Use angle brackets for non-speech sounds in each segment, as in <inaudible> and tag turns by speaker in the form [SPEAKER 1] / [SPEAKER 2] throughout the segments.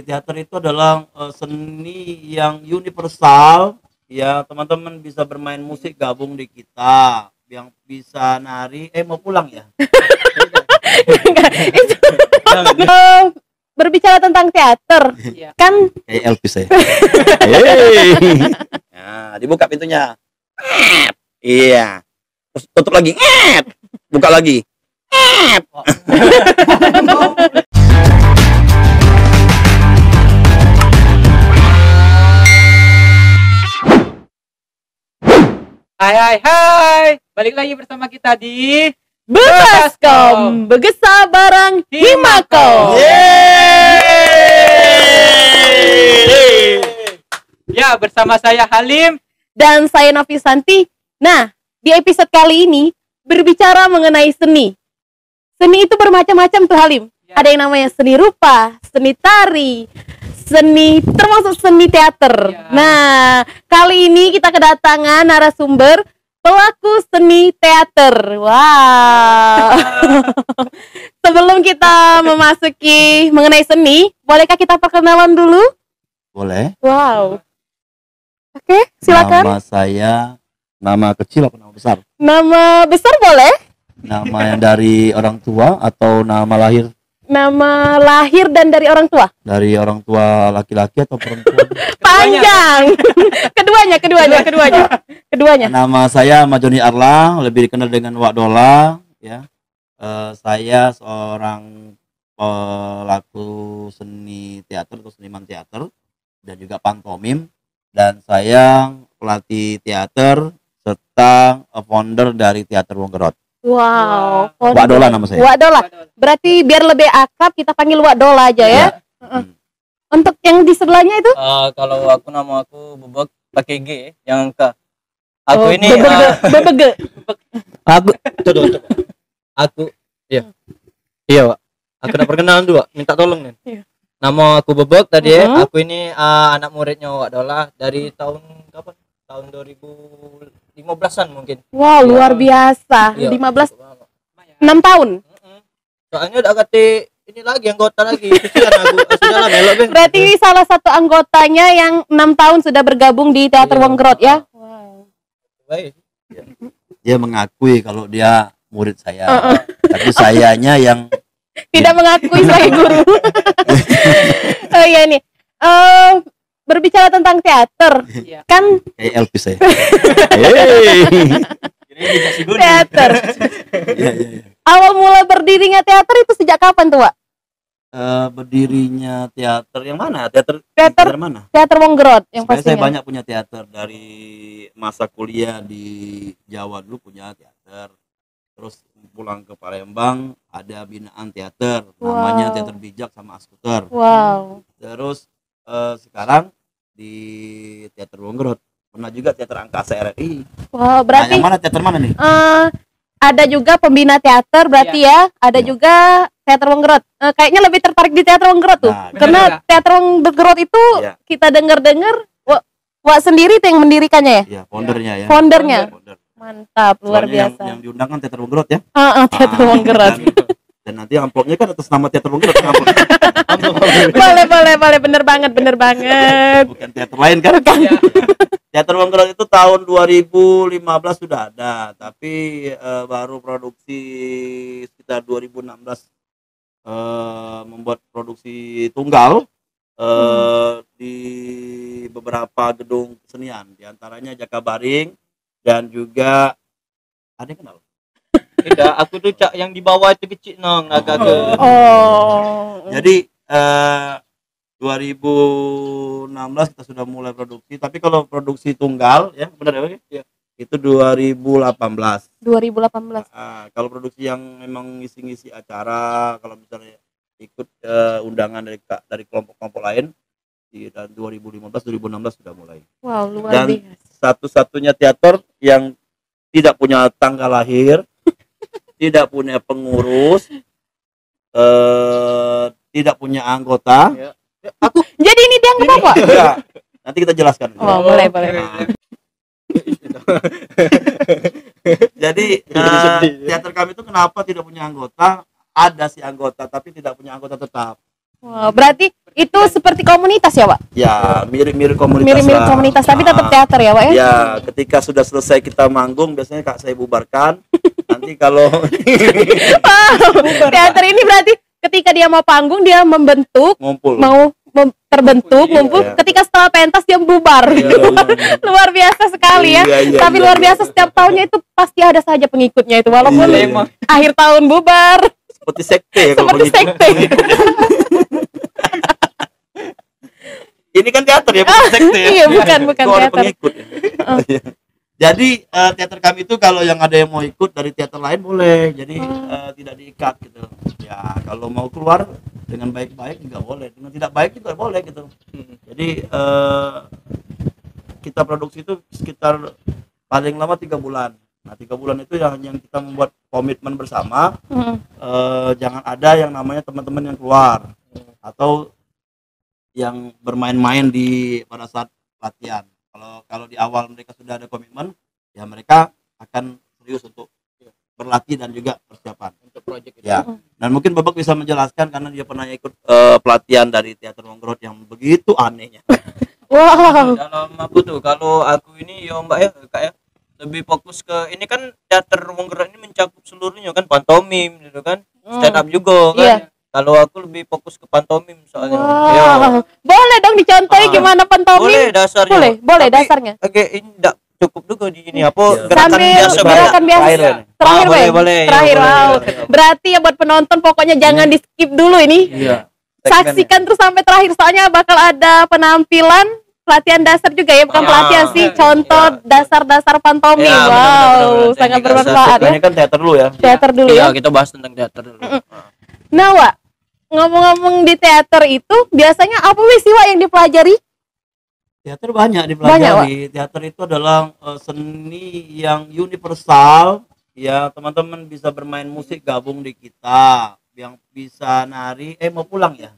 [SPEAKER 1] Teater itu adalah eh, seni yang universal. Ya, teman-teman bisa bermain musik gabung di kita. Yang bisa nari, eh mau pulang ya?
[SPEAKER 2] itu Eh, berbicara tentang teater
[SPEAKER 3] Iya.
[SPEAKER 2] kan
[SPEAKER 1] Kayak Elvis <laughs> ya. Hey. Nah, dibuka pintunya. Iya. Terus tutup lagi. Buka lagi.
[SPEAKER 3] Hai hai hai. Balik lagi bersama kita di
[SPEAKER 2] Bekaskom Begesa barang Himako
[SPEAKER 1] Yeay.
[SPEAKER 3] Ya, bersama saya Halim.
[SPEAKER 2] dan saya Novi Santi nah di episode kali ini berbicara mengenai seni seni itu bermacam-macam tuh Halim
[SPEAKER 3] Ya.
[SPEAKER 2] ada yang namanya seni rupa seni tari seni termasuk seni teater.
[SPEAKER 3] Ya.
[SPEAKER 2] nah kali ini kita kedatangan narasumber pelaku seni teater. Wow. <laughs> Sebelum kita memasuki mengenai seni bolehkah kita perkenalan dulu?
[SPEAKER 1] Boleh.
[SPEAKER 2] wow. Oke silakan.
[SPEAKER 1] Nama saya nama kecil apa nama besar?
[SPEAKER 2] nama besar boleh?
[SPEAKER 1] Nama yang dari orang tua atau nama lahir
[SPEAKER 2] nama lahir dan dari orang tua
[SPEAKER 1] dari orang tua laki-laki atau perempuan? <laughs>
[SPEAKER 2] panjang <laughs> keduanya keduanya keduanya keduanya
[SPEAKER 1] Nama saya Majoni Arlang, lebih dikenal dengan Wak Dola. Ya, Eh, saya seorang pelaku seni teater atau seniman teater dan juga pantomim. Dan saya pelatih teater serta founder dari Teater Wonggerot.
[SPEAKER 2] Wow
[SPEAKER 3] Wah.
[SPEAKER 1] Wak Dola nama saya.
[SPEAKER 2] Wak Dola berarti biar lebih akrab kita panggil Wak Dola aja ya
[SPEAKER 1] Hmm.
[SPEAKER 2] untuk yang di sebelahnya itu
[SPEAKER 4] Eh, kalau aku nama aku Bebek pakai G yang ke aku
[SPEAKER 2] Oh,
[SPEAKER 4] ini
[SPEAKER 2] bebege
[SPEAKER 4] eh,
[SPEAKER 2] bebege
[SPEAKER 4] aku coba coba aku iya iya Wak. aku nak perkenalan dulu Wak. minta tolong nih
[SPEAKER 2] Iya.
[SPEAKER 4] nama aku Bebek tadi ya
[SPEAKER 2] Mhm.
[SPEAKER 4] aku ini eh, anak muridnya Wak Dola dari tahun kapan tahun 2015an mungkin
[SPEAKER 2] wow
[SPEAKER 4] Iya.
[SPEAKER 2] luar biasa
[SPEAKER 4] Iya.
[SPEAKER 2] 15
[SPEAKER 4] Lumayan.
[SPEAKER 2] 6 tahun
[SPEAKER 4] soalnya udah kata ini lagi anggota lagi kesian aku <laughs> sudah lah melok Ben.
[SPEAKER 2] berarti salah satu anggotanya yang enam tahun sudah bergabung di teater
[SPEAKER 4] Iya.
[SPEAKER 2] Wonggerot ya wow.
[SPEAKER 4] baik
[SPEAKER 1] Dia mengakui kalau dia murid saya,
[SPEAKER 2] Uh-uh.
[SPEAKER 1] tapi sayanya yang
[SPEAKER 2] tidak mengakui sebagai guru. <laughs> oh iya nih. Eh, berbicara tentang teater,
[SPEAKER 3] Iya.
[SPEAKER 2] kan
[SPEAKER 1] kayak Elvis ya. <laughs> Hey.
[SPEAKER 2] teater. <laughs>
[SPEAKER 1] Iya, iya, iya.
[SPEAKER 2] Awal mula berdirinya teater itu sejak kapan tuh, Wak?
[SPEAKER 1] Eh, berdirinya teater yang mana? Teater
[SPEAKER 2] Teater
[SPEAKER 1] mana?
[SPEAKER 2] Teater Wonggerot yang
[SPEAKER 1] Sebenarnya saya banyak punya teater dari masa kuliah di Jawa dulu punya teater. Terus pulang ke Palembang ada binaan teater namanya
[SPEAKER 2] Wow.
[SPEAKER 1] Teater Bijak sama Askuter.
[SPEAKER 2] Wow.
[SPEAKER 1] Terus eh, sekarang di Teater Wonggerot pernah juga teater Angkasa RRI.
[SPEAKER 2] Wow,
[SPEAKER 1] Nah,
[SPEAKER 2] berarti
[SPEAKER 1] yang mana teater mana nih?
[SPEAKER 2] eh, ada juga pembina teater berarti ya, ada
[SPEAKER 1] Iya.
[SPEAKER 2] juga teater Wonggerot. Eh, kayaknya lebih tertarik di teater Wonggerot tuh.
[SPEAKER 1] Nah,
[SPEAKER 2] Karena
[SPEAKER 3] Bener,
[SPEAKER 2] teater Wonggerot itu
[SPEAKER 1] Iya.
[SPEAKER 2] kita dengar-dengar Wak, Wak sendiri tuh yang mendirikannya ya?
[SPEAKER 1] ya foundernya ya.
[SPEAKER 2] Foundernya.
[SPEAKER 1] Founder.
[SPEAKER 2] Mantap, luar
[SPEAKER 1] Soalnya yang,
[SPEAKER 2] biasa.
[SPEAKER 1] yang diundang kan Teater Wonggerot ya.
[SPEAKER 2] Ah, ah, teater
[SPEAKER 1] Ah,
[SPEAKER 2] Wonggerot. <laughs>
[SPEAKER 1] Dan, nanti amplopnya kan atas nama Teater Wonggerot kan amplop. <laughs>
[SPEAKER 2] boleh boleh boleh bener banget bener banget
[SPEAKER 1] Bukan teater lain kan?
[SPEAKER 3] Iya.
[SPEAKER 1] Teater Wonggerot itu tahun 2015 sudah ada, tapi eh, baru produksi sekitar 2016 eh, membuat produksi tunggal eh, di beberapa gedung kesenian, di antaranya Jakabaring dan juga ada yang kenal?
[SPEAKER 4] Tidak aku tuh cak yang di bawah itu kecil nong agak ke
[SPEAKER 2] oh
[SPEAKER 1] Jadi eh 2016 kita sudah mulai produksi, tapi kalau produksi tunggal ya benar ya?
[SPEAKER 4] Iya.
[SPEAKER 1] Itu 2018.
[SPEAKER 2] 2018
[SPEAKER 1] Ah, kalau produksi yang memang ngisi-ngisi acara, kalau misalnya ikut eh, undangan dari dari kelompok-kelompok lain di tahun 2015 2016 sudah mulai.
[SPEAKER 2] wow luar
[SPEAKER 1] Dan
[SPEAKER 2] biasa
[SPEAKER 1] satu-satunya teater yang tidak punya tanggal lahir, tidak punya pengurus, <laughs> eh tidak punya anggota.
[SPEAKER 2] jadi ini dianggap apa
[SPEAKER 1] Ya, nanti kita jelaskan.
[SPEAKER 2] oh boleh boleh
[SPEAKER 1] Nah. <laughs> Jadi eh,
[SPEAKER 4] sedih.
[SPEAKER 1] teater kami itu kenapa tidak punya anggota? Ada sih anggota tapi tidak punya anggota tetap.
[SPEAKER 2] wow berarti Itu seperti komunitas ya, Pak?
[SPEAKER 1] Ya, mirip-mirip komunitas.
[SPEAKER 2] Mirip-mirip komunitas, tapi tetap
[SPEAKER 1] Ah,
[SPEAKER 2] teater ya, Pak ya?
[SPEAKER 1] Ya, ketika sudah selesai kita manggung, biasanya kak saya bubarkan. <laughs> Nanti kalau <laughs>
[SPEAKER 2] Wow, teater ini berarti ketika dia mau panggung dia membentuk,
[SPEAKER 1] ngumpul.
[SPEAKER 2] mau mem- terbentuk,
[SPEAKER 3] Iya,
[SPEAKER 2] ngumpul.
[SPEAKER 1] iya.
[SPEAKER 2] Ketika setelah pentas dia bubar.
[SPEAKER 1] Iya, iya. <laughs>
[SPEAKER 2] luar biasa sekali ya.
[SPEAKER 1] Iya, iya,
[SPEAKER 2] Tapi
[SPEAKER 1] iya,
[SPEAKER 2] luar
[SPEAKER 1] iya.
[SPEAKER 2] biasa setiap tahunnya itu pasti ada saja pengikutnya itu walaupun
[SPEAKER 1] Iya,
[SPEAKER 3] iya.
[SPEAKER 2] akhir tahun bubar
[SPEAKER 1] Seperti sekte ya kalau
[SPEAKER 2] seperti
[SPEAKER 1] begitu.
[SPEAKER 2] sekte. <laughs>
[SPEAKER 1] Ini kan teater ya, bukan sekte ya.
[SPEAKER 2] Iya, bukan, bukan teater.
[SPEAKER 1] pengikut ya? Jadi eh, teater kami itu kalau yang ada yang mau ikut dari teater lain boleh. Jadi
[SPEAKER 2] Hmm.
[SPEAKER 1] eh, tidak diikat gitu. Ya kalau mau keluar dengan baik-baik juga boleh. Dengan tidak baik juga boleh gitu. Jadi eh, kita produksi itu sekitar paling lama tiga bulan. Nah tiga bulan itu yang yang kita membuat komitmen bersama.
[SPEAKER 2] Hmm.
[SPEAKER 1] eh, jangan ada yang namanya teman-teman yang keluar atau yang bermain-main di pada saat latihan. Kalau kalau di awal mereka sudah ada komitmen, ya mereka akan serius untuk berlatih dan juga persiapan.
[SPEAKER 3] Untuk project itu.
[SPEAKER 1] Ya. Dan mungkin Babak bisa menjelaskan karena dia pernah ikut eh, pelatihan dari teater Wongrot yang begitu anehnya. <laughs>
[SPEAKER 2] Wow.
[SPEAKER 4] dalam apa tuh kalau aku ini ya mbak ya kak ya lebih fokus ke ini kan teater Wonggerak ini mencakup seluruhnya kan pantomim gitu kan stand up juga kan
[SPEAKER 2] Iya.
[SPEAKER 4] Kalau aku lebih fokus ke pantomim soalnya
[SPEAKER 2] Wow.
[SPEAKER 4] Ya.
[SPEAKER 2] Boleh dong dicontohi
[SPEAKER 4] Ah.
[SPEAKER 2] gimana
[SPEAKER 4] boleh
[SPEAKER 2] pantomim?
[SPEAKER 4] dasarnya
[SPEAKER 2] Boleh, boleh
[SPEAKER 4] Tapi,
[SPEAKER 2] dasarnya.
[SPEAKER 4] oke ini enggak cukup juga di ini apa
[SPEAKER 1] Iya.
[SPEAKER 4] gerakan
[SPEAKER 2] Sambil
[SPEAKER 4] biasa ya?
[SPEAKER 2] gerakan biasa.
[SPEAKER 1] Terakhir ya.
[SPEAKER 2] Terakhir,
[SPEAKER 4] Ah, boleh,
[SPEAKER 2] Bang.
[SPEAKER 4] boleh. Ya,
[SPEAKER 2] Terakhir,
[SPEAKER 4] boleh,
[SPEAKER 2] wow.
[SPEAKER 4] boleh.
[SPEAKER 2] Berarti ya buat penonton pokoknya jangan di skip dulu ini.
[SPEAKER 1] Iya.
[SPEAKER 2] Saksikan terus sampai terakhir soalnya bakal ada penampilan pelatihan dasar juga ya, bukan
[SPEAKER 4] Ah,
[SPEAKER 2] pelatihan sih,
[SPEAKER 3] iya.
[SPEAKER 2] contoh dasar-dasar pantomim.
[SPEAKER 4] Iya,
[SPEAKER 2] wow,
[SPEAKER 4] benar-benar.
[SPEAKER 2] sangat
[SPEAKER 4] Teknik
[SPEAKER 2] bermanfaat ya.
[SPEAKER 1] Ini kan teater dulu ya.
[SPEAKER 2] Teater dulu
[SPEAKER 4] Iya,
[SPEAKER 2] ya.
[SPEAKER 4] kita bahas tentang teater dulu. Ah.
[SPEAKER 2] Nah, Wak, ngomong-ngomong di teater itu biasanya apa sih Wak yang dipelajari?
[SPEAKER 1] Teater banyak
[SPEAKER 2] Banyak,
[SPEAKER 1] dipelajari. Teater itu adalah eh, seni yang universal. Ya, teman-teman bisa bermain musik gabung di kita. Yang bisa nari, eh mau pulang ya?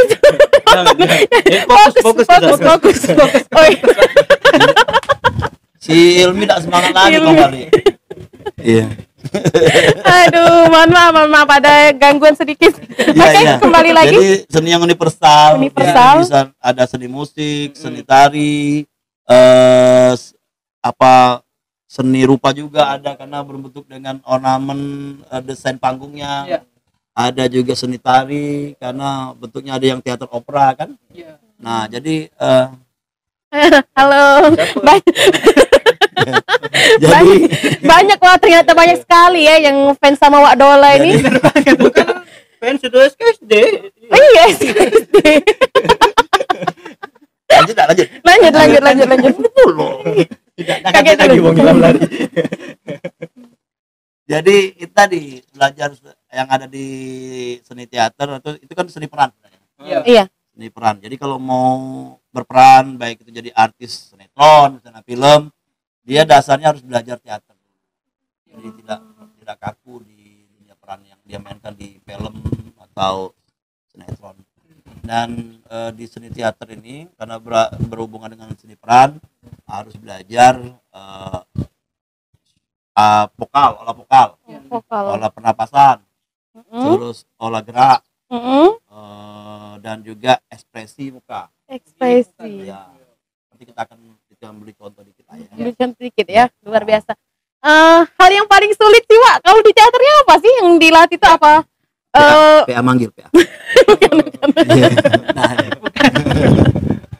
[SPEAKER 2] itu
[SPEAKER 4] Eh, fokus, fokus,
[SPEAKER 2] fokus, fokus, fokus. Oh, iya.
[SPEAKER 1] Si Ilmi tak semangat lagi kembali. Iya.
[SPEAKER 2] Aduh, mohon maaf, mohon maaf ada gangguan sedikit. Oke, kembali lagi.
[SPEAKER 1] Jadi seni yang universal.
[SPEAKER 2] Universal.
[SPEAKER 1] Jadi bisa ada seni musik, seni tari, eh apa seni rupa juga ada karena berbentuk dengan ornamen eh, desain panggungnya.
[SPEAKER 3] Iya.
[SPEAKER 1] Ada juga seni tari karena bentuknya ada yang teater opera kan.
[SPEAKER 3] Iya.
[SPEAKER 1] Nah, jadi eh, <laughs>
[SPEAKER 2] Halo. Ba- <laughs> <laughs>
[SPEAKER 1] jadi
[SPEAKER 2] banyak wah ternyata banyak sekali ya yang fans sama Wak Dola ini.
[SPEAKER 4] Bukan <laughs> fans sudah SKSD.
[SPEAKER 2] Oh iya, <laughs>
[SPEAKER 1] lanjut tak lanjut.
[SPEAKER 2] lanjut lanjut lanjut lanjut.
[SPEAKER 1] Dulu.
[SPEAKER 2] Kaget dulu.
[SPEAKER 4] mau ngilang lari.
[SPEAKER 1] Jadi itu tadi belajar yang ada di seni teater itu itu kan seni peran.
[SPEAKER 3] Iya.
[SPEAKER 2] Iya.
[SPEAKER 1] seni peran. Jadi kalau mau berperan baik itu jadi artis sinetron, misalnya film, dia dasarnya harus belajar teater. Jadi tidak tidak kaku di dunia peran yang dia mainkan di film atau sinetron. Dan eh, di seni teater ini karena ber- berhubungan dengan seni peran harus belajar eh, ah, vokal, olah vokal,
[SPEAKER 2] Vokal.
[SPEAKER 1] olah pernapasan,
[SPEAKER 2] Mm-mm.
[SPEAKER 1] terus olah gerak,
[SPEAKER 2] Mm-mm.
[SPEAKER 1] eh, dan juga ekspresi muka.
[SPEAKER 2] Ekspresi.
[SPEAKER 1] Ya. Nanti kita akan kita beli contoh dikit lah ya.
[SPEAKER 2] Berikan sedikit ya, luar biasa. Eh, hal yang paling sulit sih, Wak, kalau di teaternya apa sih yang dilatih itu apa? Eh,
[SPEAKER 1] PA manggil PA. <laughs> <laughs> Iya. Nah,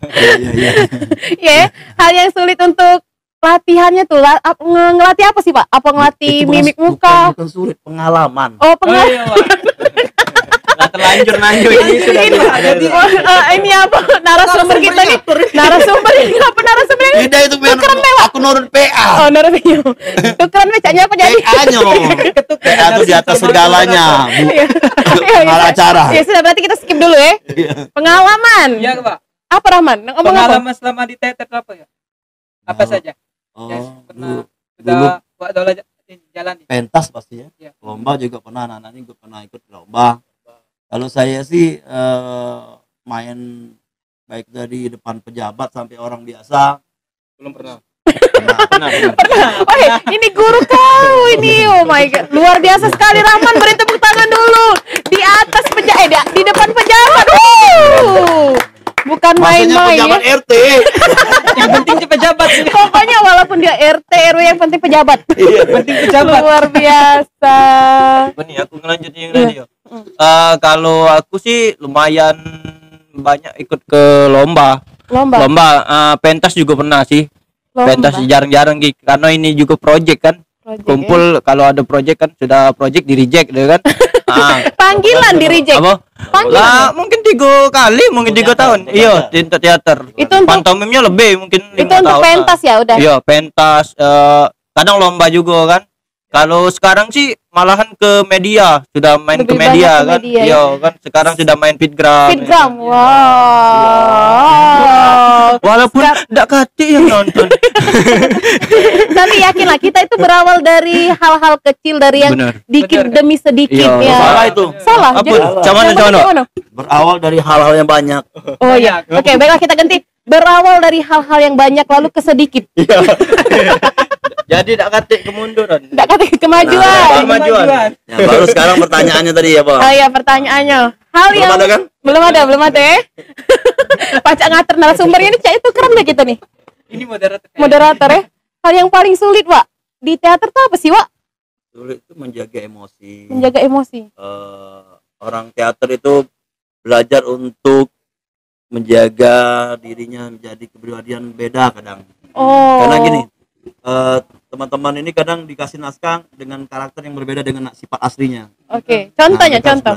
[SPEAKER 1] Iya iya iya.
[SPEAKER 2] ya, hal yang sulit untuk latihannya tuh la- ap- nge- ngelatih apa sih, Pak? Apa ngelatih
[SPEAKER 1] Itu bukan-
[SPEAKER 2] mimik
[SPEAKER 1] bukan-
[SPEAKER 2] muka?
[SPEAKER 1] Bukan sulit, pengalaman.
[SPEAKER 2] Oh,
[SPEAKER 3] Oh
[SPEAKER 2] pengalaman.
[SPEAKER 3] iya, <laughs> Pak.
[SPEAKER 4] Nah, terlanjur nanjur ini sudah
[SPEAKER 2] ini,
[SPEAKER 4] ada.
[SPEAKER 2] oh, eh, ini apa narasumber kita nih? Narasumber ini apa narasumber ini?
[SPEAKER 1] Tidak itu biar aku nurut PA.
[SPEAKER 2] Oh, narasumber. Tukeran becanya apa jadi?
[SPEAKER 1] PA-nya. PA itu di atas segalanya.
[SPEAKER 2] Iya, iya, iya.
[SPEAKER 1] acara.
[SPEAKER 2] Ya sudah berarti kita skip dulu ya. Pengalaman.
[SPEAKER 3] Iya, Pak.
[SPEAKER 2] Apa Rahman? Ngomong?
[SPEAKER 3] Pengalaman selama di teater apa ya? Apa saja?
[SPEAKER 1] Oh,
[SPEAKER 3] Yang pernah
[SPEAKER 1] dulu
[SPEAKER 3] Sudah dola jalan nih.
[SPEAKER 1] pentas pasti ya.
[SPEAKER 3] Iya.
[SPEAKER 1] Lomba juga pernah anak-anak ini juga pernah ikut lomba. Kalau saya sih eh, main baik dari depan pejabat sampai orang biasa
[SPEAKER 4] Belum pernah. Pernah, pernah. <laughs>
[SPEAKER 2] Oh, ini guru kau ini. Oh my god. Luar biasa sekali Rahman. Beri tepuk tangan dulu. Di atas pejabat eh di, di depan pejabat. Wuh. Bukan main-main
[SPEAKER 1] pejabat
[SPEAKER 2] ya.
[SPEAKER 1] RT. <laughs>
[SPEAKER 3] Yang penting pejabat ini.
[SPEAKER 2] Pokoknya walaupun dia RT RW yang penting pejabat.
[SPEAKER 1] Iya.
[SPEAKER 3] Penting <laughs> pejabat.
[SPEAKER 2] Luar biasa.
[SPEAKER 4] Nih aku ngelanjutin yang tadi ya. Eh, kalau aku sih lumayan banyak ikut ke lomba.
[SPEAKER 2] Lomba.
[SPEAKER 4] Lomba eh, pentas juga pernah sih.
[SPEAKER 2] Lomba.
[SPEAKER 4] Pentas jarang-jarang gitu karena ini juga project kan.
[SPEAKER 2] Project, ya.
[SPEAKER 4] Kumpul kalau ada project kan sudah project di reject gitu kan. <laughs> Ah,
[SPEAKER 2] Panggilan di reject.
[SPEAKER 4] apa?
[SPEAKER 2] Panggilan.
[SPEAKER 4] Lah mungkin tiga kali mungkin tiga tahun. Iya,
[SPEAKER 1] teater.
[SPEAKER 4] di teater.
[SPEAKER 2] Itu untuk-
[SPEAKER 4] pantomimnya lebih mungkin
[SPEAKER 2] Itu untuk
[SPEAKER 4] tahun.
[SPEAKER 2] pentas ya udah.
[SPEAKER 4] Iya, pentas eh, kadang lomba juga kan. Kalau sekarang sih malahan ke media, sudah main
[SPEAKER 2] Lebih
[SPEAKER 4] ke media
[SPEAKER 2] ke
[SPEAKER 4] kan.
[SPEAKER 2] media,
[SPEAKER 4] Iya, kan sekarang sudah main fitgram.
[SPEAKER 2] Fitgram.
[SPEAKER 4] Iya.
[SPEAKER 2] Wow.
[SPEAKER 4] Walaupun enggak kati yang nonton. <laughs>
[SPEAKER 2] Tapi yakinlah kita itu berawal dari hal-hal kecil dari yang
[SPEAKER 4] Bener.
[SPEAKER 2] dikit
[SPEAKER 3] Bener.
[SPEAKER 2] demi sedikit
[SPEAKER 4] Iya,
[SPEAKER 2] ya.
[SPEAKER 1] Salah itu.
[SPEAKER 2] Salah.
[SPEAKER 4] Apa? Cuman cuman.
[SPEAKER 1] Berawal dari hal-hal yang banyak.
[SPEAKER 2] Oh iya. Oke, baiklah kita ganti. Berawal dari hal-hal yang banyak lalu ke sedikit. <laughs>
[SPEAKER 4] Jadi enggak kati kemunduran.
[SPEAKER 2] Enggak kata kemajuan.
[SPEAKER 1] Nah,
[SPEAKER 4] Kemajuan.
[SPEAKER 1] Ya, baru sekarang pertanyaannya tadi ya, Pak.
[SPEAKER 2] Oh iya, pertanyaannya. Hal
[SPEAKER 1] Belum
[SPEAKER 2] yang
[SPEAKER 1] ada kan?
[SPEAKER 2] belum ada, belum ada ya. <laughs> Pacak ngatur narasumbernya ini cak itu keren deh kita nih.
[SPEAKER 3] Ini moderator.
[SPEAKER 2] Moderator ya. Hal yang paling sulit, Wak, di teater tuh apa sih, Wak?
[SPEAKER 1] Sulit itu menjaga emosi.
[SPEAKER 2] Menjaga emosi.
[SPEAKER 1] Eh, orang teater itu belajar untuk menjaga dirinya menjadi kepribadian beda kadang.
[SPEAKER 2] Oh.
[SPEAKER 1] Karena gini, eh, teman-teman ini kadang dikasih naskah dengan karakter yang berbeda dengan sifat aslinya.
[SPEAKER 2] Oke,
[SPEAKER 1] Nah,
[SPEAKER 2] contohnya,
[SPEAKER 1] harus
[SPEAKER 2] contoh.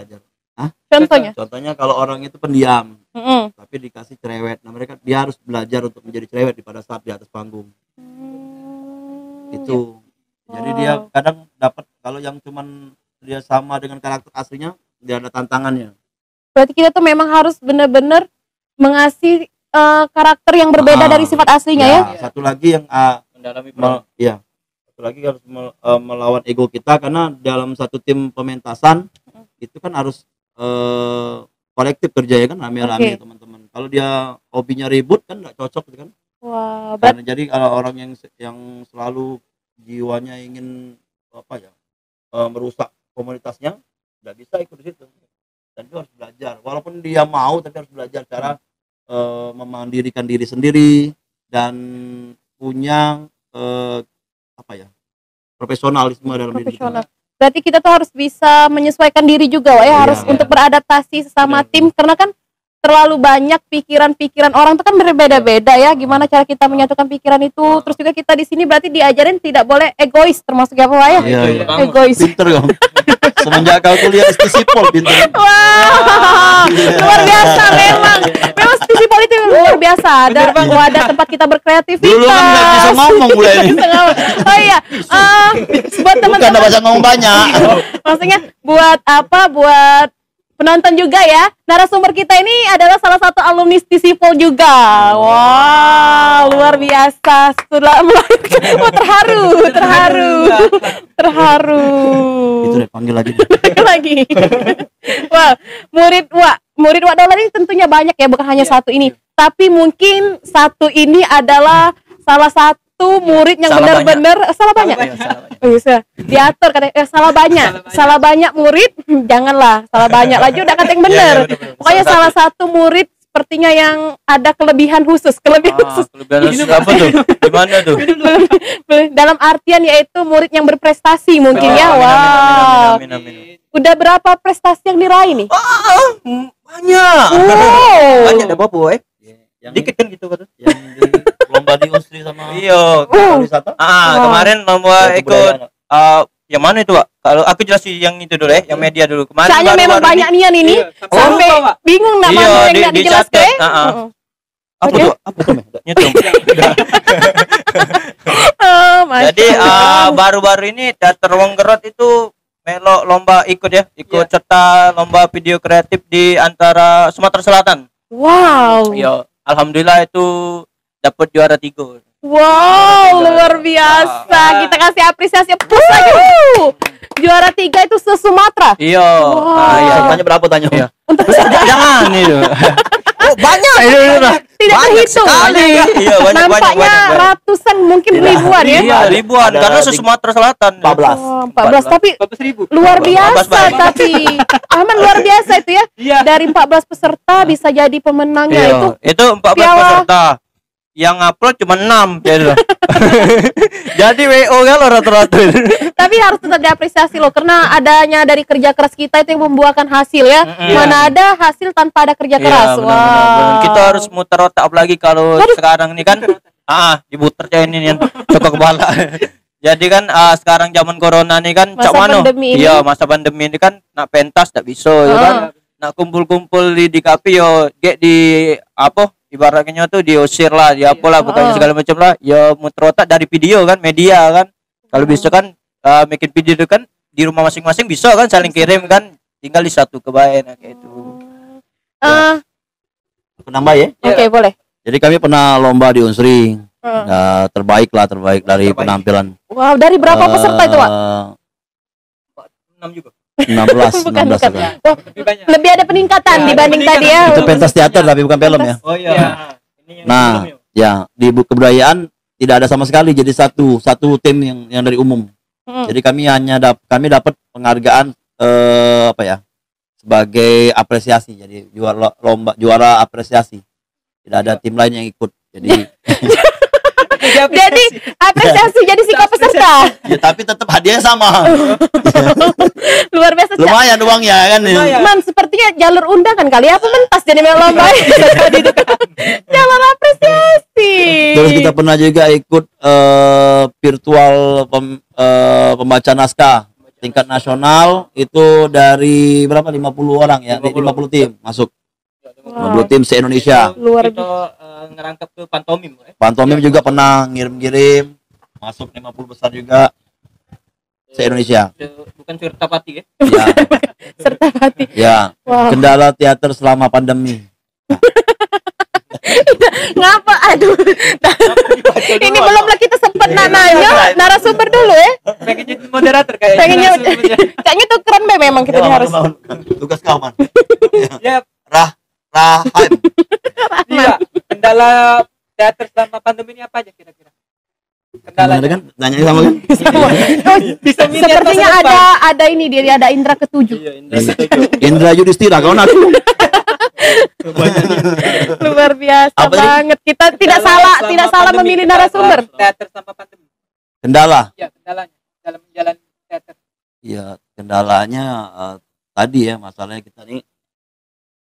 [SPEAKER 2] Contohnya.
[SPEAKER 1] Contohnya kalau orang itu pendiam,
[SPEAKER 2] Mm-mm.
[SPEAKER 1] tapi dikasih cerewet, nah mereka dia harus belajar untuk menjadi cerewet di pada saat di atas panggung. Itu. Jadi dia
[SPEAKER 2] Wow.
[SPEAKER 1] kadang dapat kalau yang cuman dia sama dengan karakter aslinya, dia ada tantangannya.
[SPEAKER 2] Berarti kita tuh memang harus benar-benar mengasih eh, karakter yang berbeda
[SPEAKER 1] Ah,
[SPEAKER 2] dari sifat aslinya ya.
[SPEAKER 1] Satu lagi yang ah,
[SPEAKER 4] Mendalami
[SPEAKER 1] mel- ya satu lagi harus mel- eh, melawan ego kita karena dalam satu tim pementasan itu kan harus eh, kolektif kerja ya kan rame-rame
[SPEAKER 2] Oke.
[SPEAKER 1] teman-teman. Kalau dia hobinya ribut kan nggak cocok gitu kan.
[SPEAKER 2] Wah, berarti
[SPEAKER 1] karena jadi kalau orang yang yang selalu jiwanya ingin apa ya eh, merusak komunitasnya nggak bisa ikut di situ. Dan dia harus belajar. Walaupun dia mau tapi harus belajar cara eh, memandirikan diri sendiri dan punya eh, apa ya profesionalisme dalam diri kita.
[SPEAKER 2] Berarti kita tuh harus bisa menyesuaikan diri juga, Wak, ya,
[SPEAKER 1] Iya,
[SPEAKER 2] harus
[SPEAKER 1] iya.
[SPEAKER 2] untuk beradaptasi sesama
[SPEAKER 4] Benar,
[SPEAKER 2] tim karena kan terlalu banyak pikiran-pikiran orang tuh kan berbeda-beda ya. Gimana cara kita menyatukan pikiran itu? Terus juga kita di sini berarti diajarin tidak boleh egois termasuk ya, Pak ya?
[SPEAKER 1] Iya, iya.
[SPEAKER 2] Egois.
[SPEAKER 1] Pinter kamu. Semenjak kau kuliah istisipol pinter.
[SPEAKER 2] Wah, luar biasa memang. Memang sisi politik luar biasa. Ada wadah tempat kita berkreativitas.
[SPEAKER 1] Dulu kan nggak bisa ngomong mulai ini. <laughs>
[SPEAKER 2] Bisa. Oh iya, Eh, buat
[SPEAKER 1] Bukan
[SPEAKER 2] teman-teman
[SPEAKER 1] ada bahasa ngomong banyak. <laughs>
[SPEAKER 2] maksudnya buat apa buat penonton juga ya. Narasumber kita ini adalah salah satu alumni Stisipol juga. Wow luar biasa. Setelah melahirkan. Oh, terharu terharu terharu.
[SPEAKER 1] Itu deh panggil <laughs> lagi.
[SPEAKER 2] lagi wah murid wah murid Wak Dolar ini tentunya banyak ya bukan hanya satu ini. tapi mungkin satu ini adalah salah satu murid yang benar-benar salah banyak
[SPEAKER 4] Iya, salah banyak.
[SPEAKER 2] Oh, bisa diatur katanya eh, salah banyak
[SPEAKER 3] Salah
[SPEAKER 2] banyak murid <laughs> janganlah salah banyak lagi udah kata yang <laughs> benar
[SPEAKER 4] Iya, iya, benar-benar.
[SPEAKER 2] pokoknya
[SPEAKER 4] Salah
[SPEAKER 2] salah satu murid sepertinya yang ada kelebihan khusus kelebihan
[SPEAKER 4] Ah,
[SPEAKER 2] khusus
[SPEAKER 4] kelebihan khusus apa tuh? <laughs> Gimana tuh?
[SPEAKER 2] dalam artian yaitu murid yang berprestasi mungkin ya
[SPEAKER 4] Oh,
[SPEAKER 2] wow
[SPEAKER 4] amin, amin, amin, amin.
[SPEAKER 2] udah berapa prestasi yang diraih nih
[SPEAKER 4] Hmm, Banyak.
[SPEAKER 2] wow
[SPEAKER 4] Banyak ada eh?
[SPEAKER 1] Yang,
[SPEAKER 4] Dikit kan gitu kata.
[SPEAKER 1] yang di lomba di Ustri sama
[SPEAKER 4] Iya.
[SPEAKER 1] Wisata.
[SPEAKER 4] Ah, kemarin lomba ikut ah, yang mana itu, Pak? Kalau aku jelasin yang itu dulu ya, yang media dulu. Kemarin
[SPEAKER 2] Soalnya memang
[SPEAKER 4] baru-baru
[SPEAKER 2] banyak nian ini
[SPEAKER 3] Iya, sampai
[SPEAKER 2] sampai
[SPEAKER 3] lupa,
[SPEAKER 2] bingung nama
[SPEAKER 4] Iya,
[SPEAKER 2] yang
[SPEAKER 4] di-
[SPEAKER 2] nggak dijelaskan
[SPEAKER 4] Ah, ah.
[SPEAKER 2] Heeh.
[SPEAKER 4] Apa tuh?
[SPEAKER 1] Apa tuh?
[SPEAKER 4] Nyetrum. <laughs>
[SPEAKER 2] Oh,
[SPEAKER 4] Jadi baru-baru ini teater Wonggerot itu melo lomba ikut ya, ikut serta lomba video kreatif di antara Sumatera Selatan.
[SPEAKER 2] wow
[SPEAKER 4] Iya, alhamdulillah itu dapat juara tiga.
[SPEAKER 2] Wow, luar biasa.
[SPEAKER 3] Wah.
[SPEAKER 2] Kita kasih apresiasi plus lagi. Wuh. Juara tiga itu se Sumatera.
[SPEAKER 4] Iya.
[SPEAKER 2] Wow.
[SPEAKER 4] Ah, iya.
[SPEAKER 1] Tanya berapa tanya?
[SPEAKER 4] Iya.
[SPEAKER 2] Untuk
[SPEAKER 4] Jangan itu. <laughs> banyak itu.
[SPEAKER 2] tidak
[SPEAKER 4] banyak
[SPEAKER 2] terhitung.
[SPEAKER 4] sekali iya banyak banyak
[SPEAKER 2] Nampaknya
[SPEAKER 4] banyak, banyak.
[SPEAKER 2] ratusan mungkin
[SPEAKER 1] Tidak.
[SPEAKER 2] ribuan ya.
[SPEAKER 4] iya ribuan
[SPEAKER 1] Ada
[SPEAKER 4] karena
[SPEAKER 1] di-
[SPEAKER 4] se Sumatera Selatan
[SPEAKER 1] 14
[SPEAKER 2] Oh, 14 tapi
[SPEAKER 3] 14 ribu.
[SPEAKER 2] luar
[SPEAKER 4] 14
[SPEAKER 2] biasa tapi <laughs> Ahmad luar biasa itu ya.
[SPEAKER 3] Iya.
[SPEAKER 2] Dari 14 peserta bisa jadi pemenangnya
[SPEAKER 4] Iya,
[SPEAKER 2] itu
[SPEAKER 4] itu 14
[SPEAKER 2] piala.
[SPEAKER 4] peserta yang upload cuma 6 <laughs> jadi jadi WO kan lo rata-rata
[SPEAKER 2] tapi harus tetap diapresiasi loh karena adanya dari kerja keras kita itu yang membuahkan hasil ya.
[SPEAKER 4] Mm-mm.
[SPEAKER 2] Mana ada hasil tanpa ada kerja keras.
[SPEAKER 4] Iya, benar,
[SPEAKER 2] Wah.
[SPEAKER 4] benar, benar. kita harus muter otak lagi kalau sekarang ini kan <laughs> ah diputer aja ini yang cokok kepala <laughs> jadi kan ah, sekarang zaman corona nih kan
[SPEAKER 2] Masa
[SPEAKER 4] cak mano
[SPEAKER 2] pandemi ini.
[SPEAKER 4] iya masa pandemi ini kan nak pentas tak bisa ya
[SPEAKER 2] Ah.
[SPEAKER 4] kan nak kumpul-kumpul di, di kafe yo get di apa ibaratnya tuh diusir lah di apa lah pokoknya
[SPEAKER 2] Ah.
[SPEAKER 4] segala macam lah. Ya muter otak dari video kan media kan. Kalau bisa kan ah, bikin video itu kan di rumah masing-masing bisa kan saling kirim kan. Tinggal di satu kebayan nah, kayak itu
[SPEAKER 2] Eh,
[SPEAKER 1] Aku nambah ya?
[SPEAKER 2] Oke boleh.
[SPEAKER 1] jadi kami pernah lomba di Unsri.
[SPEAKER 2] Eh,
[SPEAKER 1] Nah, terbaik lah terbaik dari
[SPEAKER 4] Terbaik.
[SPEAKER 1] penampilan.
[SPEAKER 2] Wow dari berapa peserta itu Pak?
[SPEAKER 4] 6 juga
[SPEAKER 1] 16
[SPEAKER 2] Bukan
[SPEAKER 1] 16
[SPEAKER 2] bukan.
[SPEAKER 3] Lebih banyak.
[SPEAKER 2] lebih ada peningkatan
[SPEAKER 3] Ya,
[SPEAKER 2] dibanding
[SPEAKER 3] ada
[SPEAKER 2] tadi ya.
[SPEAKER 1] itu pentas teater tapi bukan film ya
[SPEAKER 4] oh
[SPEAKER 3] Iya.
[SPEAKER 4] ini yang
[SPEAKER 1] Nah.
[SPEAKER 4] sebelumnya.
[SPEAKER 1] ya di bu- kebudayaan tidak ada sama sekali jadi satu satu tim yang yang dari umum
[SPEAKER 2] Hmm.
[SPEAKER 1] jadi kami hanya dap kami dapat penghargaan eh, apa ya sebagai apresiasi jadi juara lomba juara apresiasi tidak ada tim lain yang ikut jadi <laughs>
[SPEAKER 2] Jadi apresiasi jadi sikap peserta.
[SPEAKER 1] ya tapi tetap hadiahnya sama <laughs> <laughs>
[SPEAKER 2] Luar biasa. Cak.
[SPEAKER 1] lumayan uangnya kan
[SPEAKER 3] Lumayan.
[SPEAKER 2] Man, sepertinya jalur undangan kali ya, apa mentas jadi melomba <laughs> Tadi itu kan. Jalur apresiasi.
[SPEAKER 1] terus kita pernah juga ikut eh, virtual pem- eh, pembaca naskah tingkat nasional itu dari berapa 50 orang ya 50,
[SPEAKER 4] 50
[SPEAKER 1] tim masuk
[SPEAKER 2] Wow.
[SPEAKER 1] 50 tim se Indonesia
[SPEAKER 2] Luar
[SPEAKER 4] kita eh, ngerangkap ke pantomim eh.
[SPEAKER 1] Pantomim juga pernah ngirim-ngirim masuk 50 besar juga se Indonesia.
[SPEAKER 4] Bukan cerita pati ya
[SPEAKER 1] Ya, <laughs>
[SPEAKER 2] serta hati.
[SPEAKER 1] ya.
[SPEAKER 2] Wow.
[SPEAKER 1] Kendala teater selama pandemi. <laughs>
[SPEAKER 2] Ngapa? Aduh. Ini belum lah kita sempat nanya narasumber dulu ya.
[SPEAKER 3] pengen jadi moderator kayak
[SPEAKER 2] Pengennya kayaknya tuh keren be memang kita
[SPEAKER 1] Ya,
[SPEAKER 2] ini harus.
[SPEAKER 1] Tugas kau man.
[SPEAKER 3] ya
[SPEAKER 1] Rah, Rahim.
[SPEAKER 3] iya kendala teater selama pandemi ini apa aja kira-kira kendalanya
[SPEAKER 1] kan? Nanya sama kan? <laughs>
[SPEAKER 3] bisa mini atau
[SPEAKER 2] Sepertinya ada ada ini dia ada Indra ketujuh.
[SPEAKER 4] iya Indra
[SPEAKER 1] Indra Yudhistira kau nak.
[SPEAKER 2] Luar biasa
[SPEAKER 1] Apa
[SPEAKER 2] banget. Kita tidak
[SPEAKER 3] Kendala
[SPEAKER 2] salah tidak salah
[SPEAKER 3] pandemi,
[SPEAKER 2] memilih
[SPEAKER 3] kendala
[SPEAKER 2] narasumber.
[SPEAKER 3] teater selama pandemi
[SPEAKER 1] Kendala.
[SPEAKER 3] ya kendalanya dalam menjalani teater
[SPEAKER 1] Ya, kendalanya eh, tadi ya masalahnya kita nih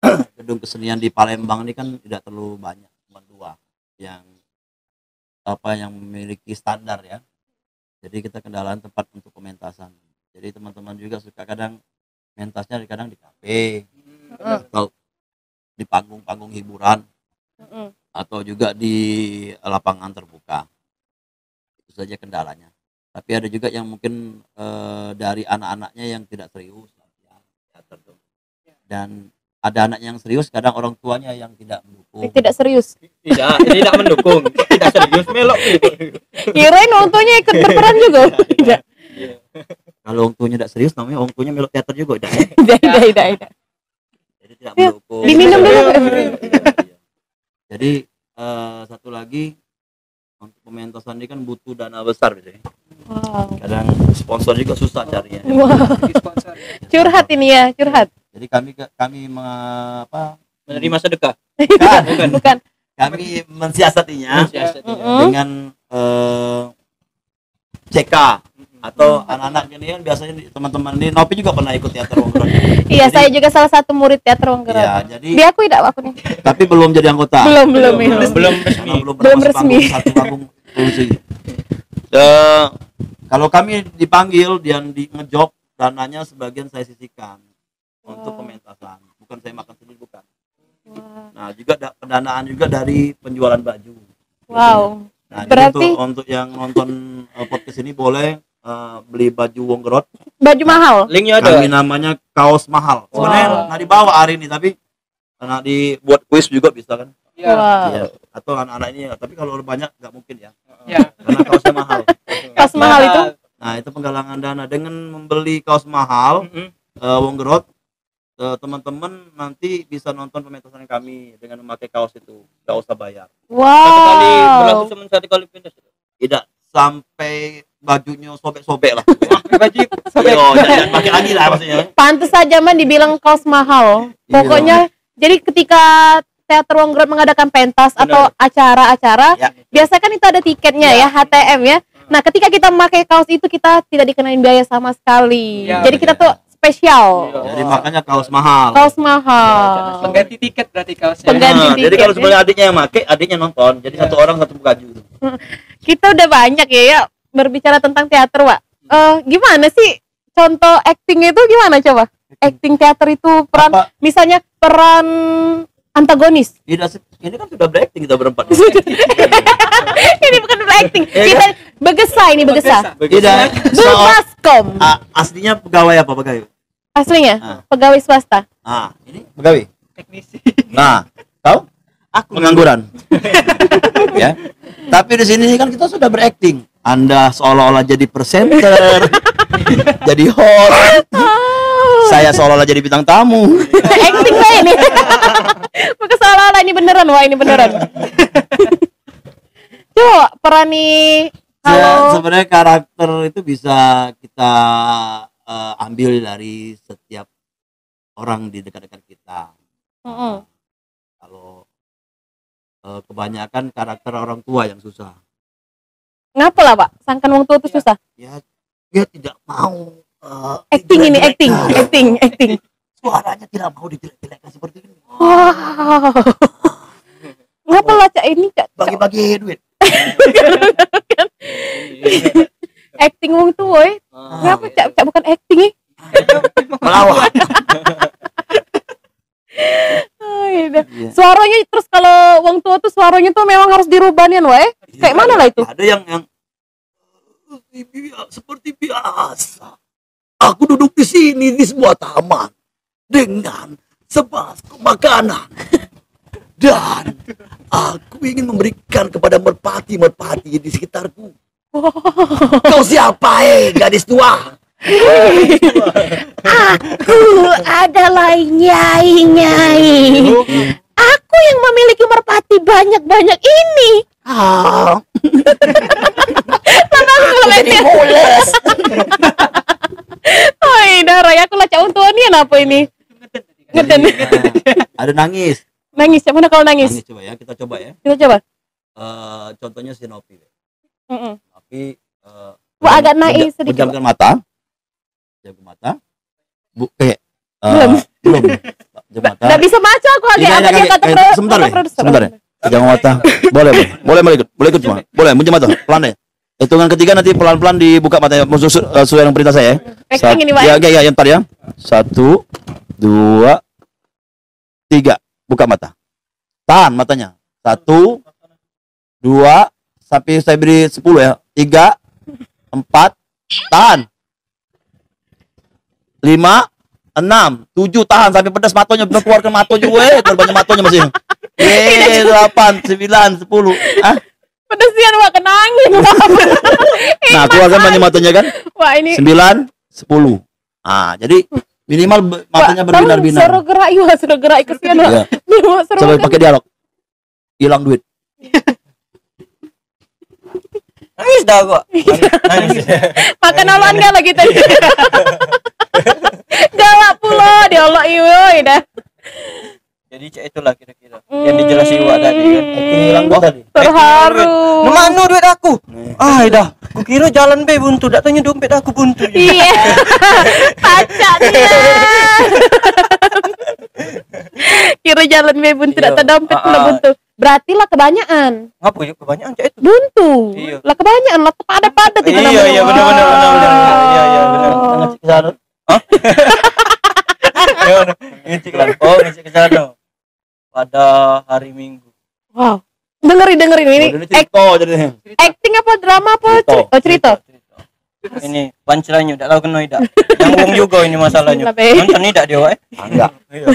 [SPEAKER 1] <clears throat> gedung kesenian di Palembang ini kan tidak terlalu banyak, cuma dua yang apa yang memiliki standar ya. Jadi kita kendalaan tempat untuk pementasan. Jadi teman-teman juga suka kadang mentasnya kadang di kafe atau di panggung-panggung hiburan
[SPEAKER 2] Mm-mm.
[SPEAKER 1] atau juga di lapangan terbuka. Itu saja kendalanya. Tapi ada juga yang mungkin eh, dari anak-anaknya yang tidak serius ya. Dan ada anak yang serius, kadang orang tuanya yang tidak mendukung.
[SPEAKER 2] Tidak serius.
[SPEAKER 4] tidak tidak mendukung <laughs> tidak serius melok
[SPEAKER 2] Kirain untungnya ikut berperan juga. <laughs> Tidak.
[SPEAKER 1] Kalau orang tuanya tidak serius, namanya orang tuanya melok teater juga. Tidak, ya? <laughs>
[SPEAKER 2] Tidak, tidak, tidak, tidak.
[SPEAKER 1] Jadi tidak
[SPEAKER 2] Ya,
[SPEAKER 1] mendukung.
[SPEAKER 2] diminum dulu.
[SPEAKER 1] Iya. Jadi eh, satu lagi untuk pementasan ini kan butuh dana besar gitu ya.
[SPEAKER 2] Wow.
[SPEAKER 1] Kadang sponsor juga susah carinya.
[SPEAKER 2] Wow. Curhat ini ya, curhat.
[SPEAKER 1] Jadi kami kami me- apa
[SPEAKER 4] menerima sedekah
[SPEAKER 1] bukan,
[SPEAKER 2] Bukan.
[SPEAKER 1] kami mensiasatinya
[SPEAKER 4] iya.
[SPEAKER 1] Dengan eh, CK atau anak-anak ini kan biasanya teman-teman ini Nopi juga pernah ikut teater Wongkron. <laughs>
[SPEAKER 2] Iya, saya juga salah satu murid teater Wonggeron.
[SPEAKER 1] Ya, jadi
[SPEAKER 2] Diakui tidak aku nih?
[SPEAKER 1] tapi belum jadi anggota.
[SPEAKER 2] Belum, belum,
[SPEAKER 4] belum
[SPEAKER 2] belum.
[SPEAKER 4] belum resmi
[SPEAKER 1] belum,
[SPEAKER 2] Belum resmi.
[SPEAKER 1] satu panggung. <laughs> Eh, kalau kami dipanggil dan di ngejob dananya sebagian saya sisihkan untuk
[SPEAKER 2] Wow.
[SPEAKER 1] pementasan. Bukan saya makan sendiri bukan. Nah, juga da- pendanaan juga dari penjualan baju.
[SPEAKER 2] Wow.
[SPEAKER 1] Nah, jadi
[SPEAKER 2] Berarti-
[SPEAKER 1] untuk, untuk yang nonton eh, podcast ini boleh eh, beli baju Wonggerot.
[SPEAKER 2] Baju mahal.
[SPEAKER 4] linknya ada
[SPEAKER 1] Kami namanya kaos mahal. Sebenarnya
[SPEAKER 2] Wow.
[SPEAKER 1] nggak dibawa hari ini tapi karena dibuat kuis juga bisa kan.
[SPEAKER 3] ya
[SPEAKER 2] Wow.
[SPEAKER 1] Iya. Atau anak-anak ini tapi kalau banyak nggak mungkin ya.
[SPEAKER 3] ya
[SPEAKER 1] Karena kaosnya mahal. <laughs>
[SPEAKER 2] Kaos mahal itu.
[SPEAKER 1] Nah, itu penggalangan dana dengan membeli kaos mahal
[SPEAKER 4] Mm-mm.
[SPEAKER 1] eh, Wonggerot eh, teman-teman nanti bisa nonton pementasan kami dengan memakai kaos itu nggak usah bayar
[SPEAKER 4] Satu kali berlaku
[SPEAKER 2] Wow.
[SPEAKER 4] cuma satu kali pentas.
[SPEAKER 1] tidak sampai bajunya sobek-sobek lah <laughs>
[SPEAKER 3] baju sobek
[SPEAKER 1] Yo, jangan pakai lagi lah maksudnya
[SPEAKER 2] Pantes saja man dibilang kaos mahal.
[SPEAKER 1] Iya.
[SPEAKER 2] Pokoknya jadi ketika teater Wongrot mengadakan pentas
[SPEAKER 4] Benar.
[SPEAKER 2] atau acara-acara,
[SPEAKER 1] Ya.
[SPEAKER 2] biasa kan itu ada tiketnya ya, HTM ya. Nah, ketika kita memakai kaos itu kita tidak dikenain biaya sama sekali.
[SPEAKER 3] Ya,
[SPEAKER 2] jadi kita tuh spesial.
[SPEAKER 4] Iya.
[SPEAKER 1] jadi makanya kaos mahal
[SPEAKER 2] Kaos mahal.
[SPEAKER 3] pengganti tiket berarti kaosnya
[SPEAKER 2] Pengganti
[SPEAKER 1] Nah, jadi
[SPEAKER 2] tiket,
[SPEAKER 1] kalau
[SPEAKER 2] ya.
[SPEAKER 1] sebenarnya adiknya yang make adiknya nonton jadi
[SPEAKER 3] Ya.
[SPEAKER 1] satu orang satu baju <laughs>
[SPEAKER 2] Kita udah banyak ya, ya berbicara tentang teater, Wak. Eh, gimana sih contoh actingnya itu gimana coba? Acting teater itu peran
[SPEAKER 1] Apa?
[SPEAKER 2] misalnya peran antagonis.
[SPEAKER 1] se- ini kan sudah berakting kita berempat <laughs>
[SPEAKER 2] ini bukan acting.
[SPEAKER 1] Iya
[SPEAKER 2] Kita begesa ini begesa.
[SPEAKER 1] tidak soal
[SPEAKER 2] Bemaskom.
[SPEAKER 1] ah, aslinya pegawai apa pegawai
[SPEAKER 2] Aslinya?
[SPEAKER 1] Ah.
[SPEAKER 2] pegawai swasta.
[SPEAKER 1] ah ini? Pegawai?
[SPEAKER 3] Teknisi.
[SPEAKER 1] Nah kau
[SPEAKER 3] aku.
[SPEAKER 1] Pengangguran. <laughs> Ya. Tapi di sini kan kita sudah berakting. Anda seolah-olah jadi presenter <laughs> jadi host. Saya seolah-olah jadi bintang tamu.
[SPEAKER 2] Acting lah ini. <laughs> Bukan salah ini beneran wah ini beneran. Coba peran nih
[SPEAKER 1] Ya,
[SPEAKER 2] kalau
[SPEAKER 1] sebenarnya karakter itu bisa kita eh, ambil dari setiap orang di dekat-dekat kita
[SPEAKER 2] Mm-mm.
[SPEAKER 1] kalau eh, kebanyakan karakter orang tua yang susah
[SPEAKER 2] ngapa lah pak? Sangkan wong tua itu susah.
[SPEAKER 1] ya dia tidak mau eh,
[SPEAKER 2] Acting ini acting, acting, acting.
[SPEAKER 1] suaranya tidak mau dijelek-jelekan seperti ini
[SPEAKER 2] Wow. Ngapa lah cak ini cak? cak
[SPEAKER 1] bagi-bagi duit <laughs>
[SPEAKER 2] acting wong tua eh? Ngapa cak? Cak bukan acting eh?
[SPEAKER 1] melawan <laughs>
[SPEAKER 2] Oh, iya.
[SPEAKER 1] Iya.
[SPEAKER 2] Suaranya terus kalau wong tua tuh suaranya tuh memang harus dirubahin wah eh? Kayak mana lah itu?
[SPEAKER 1] ada yang yang "Eh, bi- seperti biasa aku duduk di sini di sebuah taman dengan sebasku makanan dan aku ingin memberikan kepada merpati-merpati di sekitarku kau siapa eh gadis tua
[SPEAKER 2] Aku adalah nyai nyai. Aku yang memiliki merpati banyak-banyak ini.
[SPEAKER 1] ah
[SPEAKER 2] Aku
[SPEAKER 1] jadi mules
[SPEAKER 2] Oh, darah aku lah cak untuk ini apa ini? Ngeden.
[SPEAKER 1] ada nangis
[SPEAKER 2] Nangis, yang mana kalau nangis?
[SPEAKER 1] nangis coba ya kita coba ya
[SPEAKER 2] Kita coba.
[SPEAKER 1] Eh, contohnya Sinopi
[SPEAKER 2] Mm-mm.
[SPEAKER 1] Tapi eh,
[SPEAKER 2] Wah, agak
[SPEAKER 1] menja-
[SPEAKER 2] naik sedikit,
[SPEAKER 1] menjamkan mata. Jaga mata. Bu kayak eh,
[SPEAKER 2] Belum.
[SPEAKER 1] belum. Jaga mata.
[SPEAKER 2] Nggak bisa baca aku agak agak
[SPEAKER 1] iya,
[SPEAKER 2] dia kata
[SPEAKER 1] sebentar,
[SPEAKER 2] produser.
[SPEAKER 1] Sebentar, ya. jaga mata. Boleh boleh. Boleh boleh ikut. Boleh ikut cuma boleh menjam mata. Pelan ya hitungan ketiga nanti pelan pelan dibuka matanya musuh uh, sesuai dengan perintah saya ya.
[SPEAKER 2] Pak.
[SPEAKER 1] ya, ya, ya, yang tadi ya. Satu dua tiga. Buka mata. Tahan matanya. Satu dua sampai saya beri sepuluh ya tiga empat tahan. Lima enam. Tujuh tahan. Sampai pedas matonya benar keluarkan mato juga eh banyak matonya masih. Eh delapan sembilan sepuluh. Ah.
[SPEAKER 2] Pedesian wah kenangin. <laughs>
[SPEAKER 1] nah keluarkan banyak matonya kan?
[SPEAKER 2] Wah, ini
[SPEAKER 1] sembilan sepuluh. Ah jadi minimal matanya berbinar-binar.
[SPEAKER 2] Suruh gerak yuk, suruh gerak ke sini.
[SPEAKER 1] Iya.
[SPEAKER 2] Wah.
[SPEAKER 1] Coba pakai dialog. Hilang duit <laughs>
[SPEAKER 4] Nangis dah gua. Nangis.
[SPEAKER 2] makan oloan gak lagi tadi <laughs> galak pula diolok iyo dah
[SPEAKER 4] Jadi cek itulah kira-kira yang dijelasin Wak tadi kan.
[SPEAKER 1] hilang duit tadi
[SPEAKER 2] terharu
[SPEAKER 4] mana duit aku? Ah, dah. Kukira jalan be buntu, tak tanya dompet aku buntu.
[SPEAKER 2] iya <laughs> pacak dia <laughs> kira jalan be buntu
[SPEAKER 4] Iya.
[SPEAKER 2] tidak tahu dompet pula
[SPEAKER 4] ah.
[SPEAKER 2] buntu berarti lah kebanyakan
[SPEAKER 4] Ngapa yuk kebanyakan cek itu?
[SPEAKER 2] buntu
[SPEAKER 4] Iya.
[SPEAKER 2] lah kebanyakan lah pada pada itu
[SPEAKER 4] Iya,
[SPEAKER 2] namanya.
[SPEAKER 4] iya, benar, benar, benar, benar. Iya, iya, benar.
[SPEAKER 1] Ngasih ke sana.
[SPEAKER 4] Gimana? Ngecek lah. Oh, ngecek ke sana. Pada hari Minggu.
[SPEAKER 2] wow dengerin dengerin ini
[SPEAKER 1] Oh, cerita jadinya.
[SPEAKER 2] acting apa drama apa
[SPEAKER 1] Cerita.
[SPEAKER 2] cerita? oh cerita
[SPEAKER 4] Ini pancelannya tak tahu kena tidak. Yang wong juga ini masalahnya. Nonton tidak dia, eh?
[SPEAKER 1] Ah, enggak
[SPEAKER 4] Iya.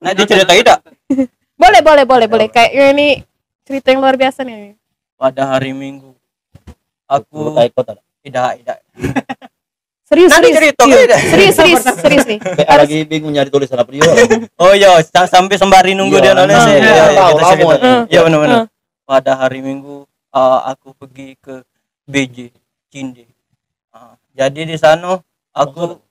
[SPEAKER 4] Nah, diceritai tidak?
[SPEAKER 2] Boleh boleh boleh boleh kayak ini cerita yang luar biasa nih
[SPEAKER 4] Pada hari Minggu. Aku
[SPEAKER 1] kota.
[SPEAKER 4] tidak, tidak. <laughs>
[SPEAKER 2] Serius,
[SPEAKER 4] Nanti
[SPEAKER 2] serius.
[SPEAKER 4] cerita, kan?
[SPEAKER 2] serius, serius, serius nih. <laughs>
[SPEAKER 1] Lagi bingung nyari tulisan apa dia <laughs>
[SPEAKER 4] Oh iya, sa- sampai sembari nunggu dia nulis. Ya.
[SPEAKER 2] iya.
[SPEAKER 4] Iya, iya,
[SPEAKER 2] ya.
[SPEAKER 4] Iya benar-benar. Pada hari Minggu uh, aku pergi ke BJ Cinde. Ah, jadi di sana aku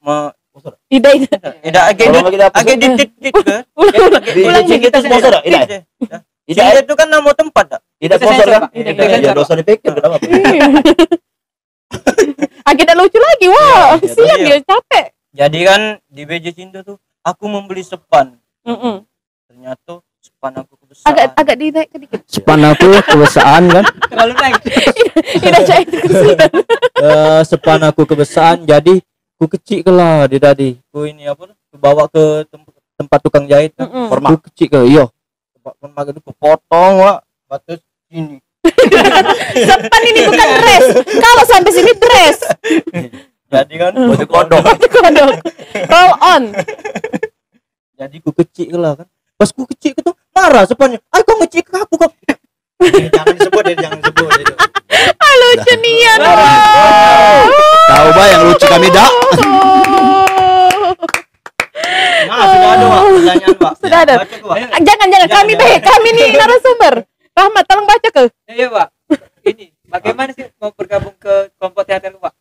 [SPEAKER 2] Ida, ida.
[SPEAKER 4] tidak agak <laughs>
[SPEAKER 1] lagi dapet-
[SPEAKER 4] agak dikit dikit ke.
[SPEAKER 2] Ulang,
[SPEAKER 1] Di- di itu sponsor? Tidak. Tidak.
[SPEAKER 4] Cinde itu kan nama tempat tak?
[SPEAKER 1] Tidak
[SPEAKER 3] Bisa
[SPEAKER 1] sponsor kan?
[SPEAKER 3] Tidak
[SPEAKER 1] Ya
[SPEAKER 3] sensor.
[SPEAKER 1] dosa dipikir kenapa?
[SPEAKER 2] Iya. Ah, kita lucu lagi, wah.
[SPEAKER 1] Iya,
[SPEAKER 2] Siap
[SPEAKER 4] iya.
[SPEAKER 2] dia, capek.
[SPEAKER 4] Jadi kan di BJ Cinde tuh aku membeli sepan. Ternyata sepan aku kebesaran.
[SPEAKER 2] Agak agak dinaik sedikit.
[SPEAKER 5] Sepan aku kebiasaan kan. <laughs>
[SPEAKER 3] Terlalu naik. <laughs>
[SPEAKER 2] Ida cek itu kesian.
[SPEAKER 5] Eh, sepan aku kebiasaan jadi ku kecil ke lah dia tadi.
[SPEAKER 4] Aku ini apa? Aku bawa ke tempat, tempat tukang jahit. kan.
[SPEAKER 2] Mm-mm.
[SPEAKER 1] Formal.
[SPEAKER 5] Ku kecil ke iya.
[SPEAKER 4] Tempat formal itu kepotong wak. Batas ini. <laughs>
[SPEAKER 2] Sepan ini bukan dress. Kalau sampai sini dress. <laughs>
[SPEAKER 4] Jadi kan
[SPEAKER 1] Baju kodok.
[SPEAKER 2] Kodok. Roll on.
[SPEAKER 5] Jadi ku kecil ke lah kan. Pas ku kecil ke tuh marah sepannya. Ay kau ngecil ke aku kau.
[SPEAKER 1] Jangan disebut ya, jangan disebut.
[SPEAKER 2] Ah, lucu nian.
[SPEAKER 1] Tahu bah yang lucu kami dak.
[SPEAKER 4] Nah, sudah ada Wak, pertanyaan Wak.
[SPEAKER 2] Sudah ada.
[SPEAKER 4] Baca Wak.
[SPEAKER 2] Ah, Jangan jangan kami
[SPEAKER 4] Jangan,
[SPEAKER 2] deh, kami nih narasumber. Rahmat, tolong baca ke.
[SPEAKER 3] Iya Pak. Ini bagaimana sih mau bergabung ke kelompok teater Pak?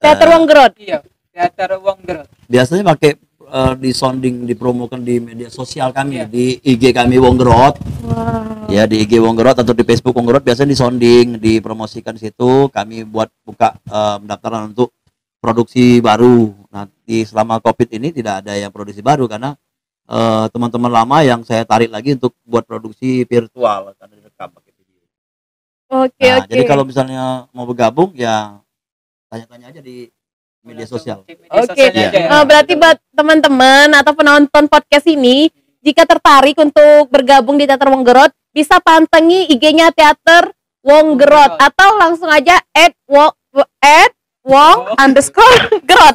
[SPEAKER 2] Teater Wong Gerot.
[SPEAKER 3] Iya. Teater Wong Gerot.
[SPEAKER 1] Biasanya pakai eh, di sounding dipromokan di media sosial kami
[SPEAKER 3] Iya.
[SPEAKER 1] di IG kami Wonggerot
[SPEAKER 2] Wow.
[SPEAKER 1] ya di IG Wonggerot atau di Facebook Wonggerot biasanya di sounding dipromosikan di situ kami buat buka eh, pendaftaran untuk produksi baru nanti selama covid ini tidak ada yang produksi baru karena eh, teman-teman lama yang saya tarik lagi untuk buat produksi virtual karena direkam pakai video.
[SPEAKER 2] Oke,
[SPEAKER 1] Nah,
[SPEAKER 2] oke.
[SPEAKER 1] jadi kalau misalnya mau bergabung ya tanya-tanya aja di media sosial.
[SPEAKER 2] Oke.
[SPEAKER 1] Iya.
[SPEAKER 3] aja ya.
[SPEAKER 2] Eh, berarti buat teman-teman atau penonton podcast ini, jika tertarik untuk bergabung di Teater Wong Gerot, bisa pantengi IG-nya Teater Wong Gerot atau langsung aja at wong at wong underscore gerot.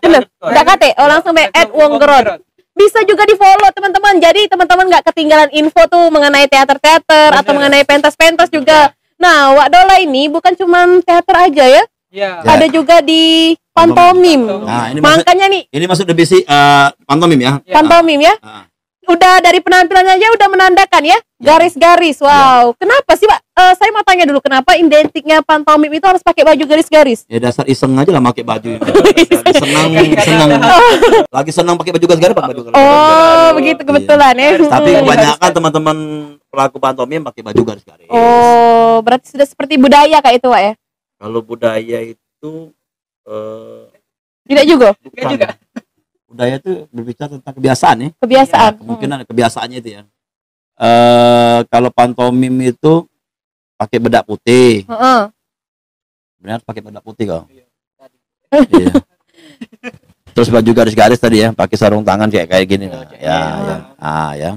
[SPEAKER 4] Tidak, ada
[SPEAKER 2] kate, oh langsung be at wong gerot. Bisa juga di follow teman-teman. Jadi teman-teman nggak ketinggalan info tuh mengenai teater-teater atau mengenai pentas-pentas juga. Nah, Wak Dola ini bukan cuma teater aja ya,
[SPEAKER 3] Iya.
[SPEAKER 1] Ya.
[SPEAKER 2] ada juga di pantomim.
[SPEAKER 3] Pantomim.
[SPEAKER 1] Nah, ini masuk
[SPEAKER 2] Makanya nih
[SPEAKER 1] ini masuk divisi eh, pantomim ya.
[SPEAKER 3] Iya.
[SPEAKER 2] pantomim ya.
[SPEAKER 1] Ah.
[SPEAKER 2] Udah dari penampilannya aja udah menandakan ya garis-garis. Wow. Kenapa sih, Pak? Eh, saya mau tanya dulu kenapa identiknya pantomim itu harus pakai baju garis-garis?
[SPEAKER 1] Ya dasar iseng aja lah pakai baju ini. Lagi <laughs> senang senang <laughs> lagi senang pakai baju garis-garis pakai baju garis-garis.
[SPEAKER 2] Oh, begitu kebetulan ya.
[SPEAKER 1] Tapi <laughs> kebanyakan teman-teman pelaku pantomim pakai baju garis-garis.
[SPEAKER 2] Oh, berarti sudah seperti budaya kayak itu, Pak ya?
[SPEAKER 1] Kalau budaya itu eh
[SPEAKER 2] Tidak juga
[SPEAKER 1] bukan.
[SPEAKER 3] juga.
[SPEAKER 1] Budaya itu berbicara tentang kebiasaan ya.
[SPEAKER 2] kebiasaan.
[SPEAKER 1] Ya, kemungkinan kebiasaannya itu ya. Eh kalau pantomim itu pakai bedak putih.
[SPEAKER 2] Hmm. Heeh.
[SPEAKER 1] Benar pakai bedak putih kok. Iya. Terus baju garis-garis tadi ya, pakai sarung tangan kayak kayak gini nah. Ya, ya. Ah, ya.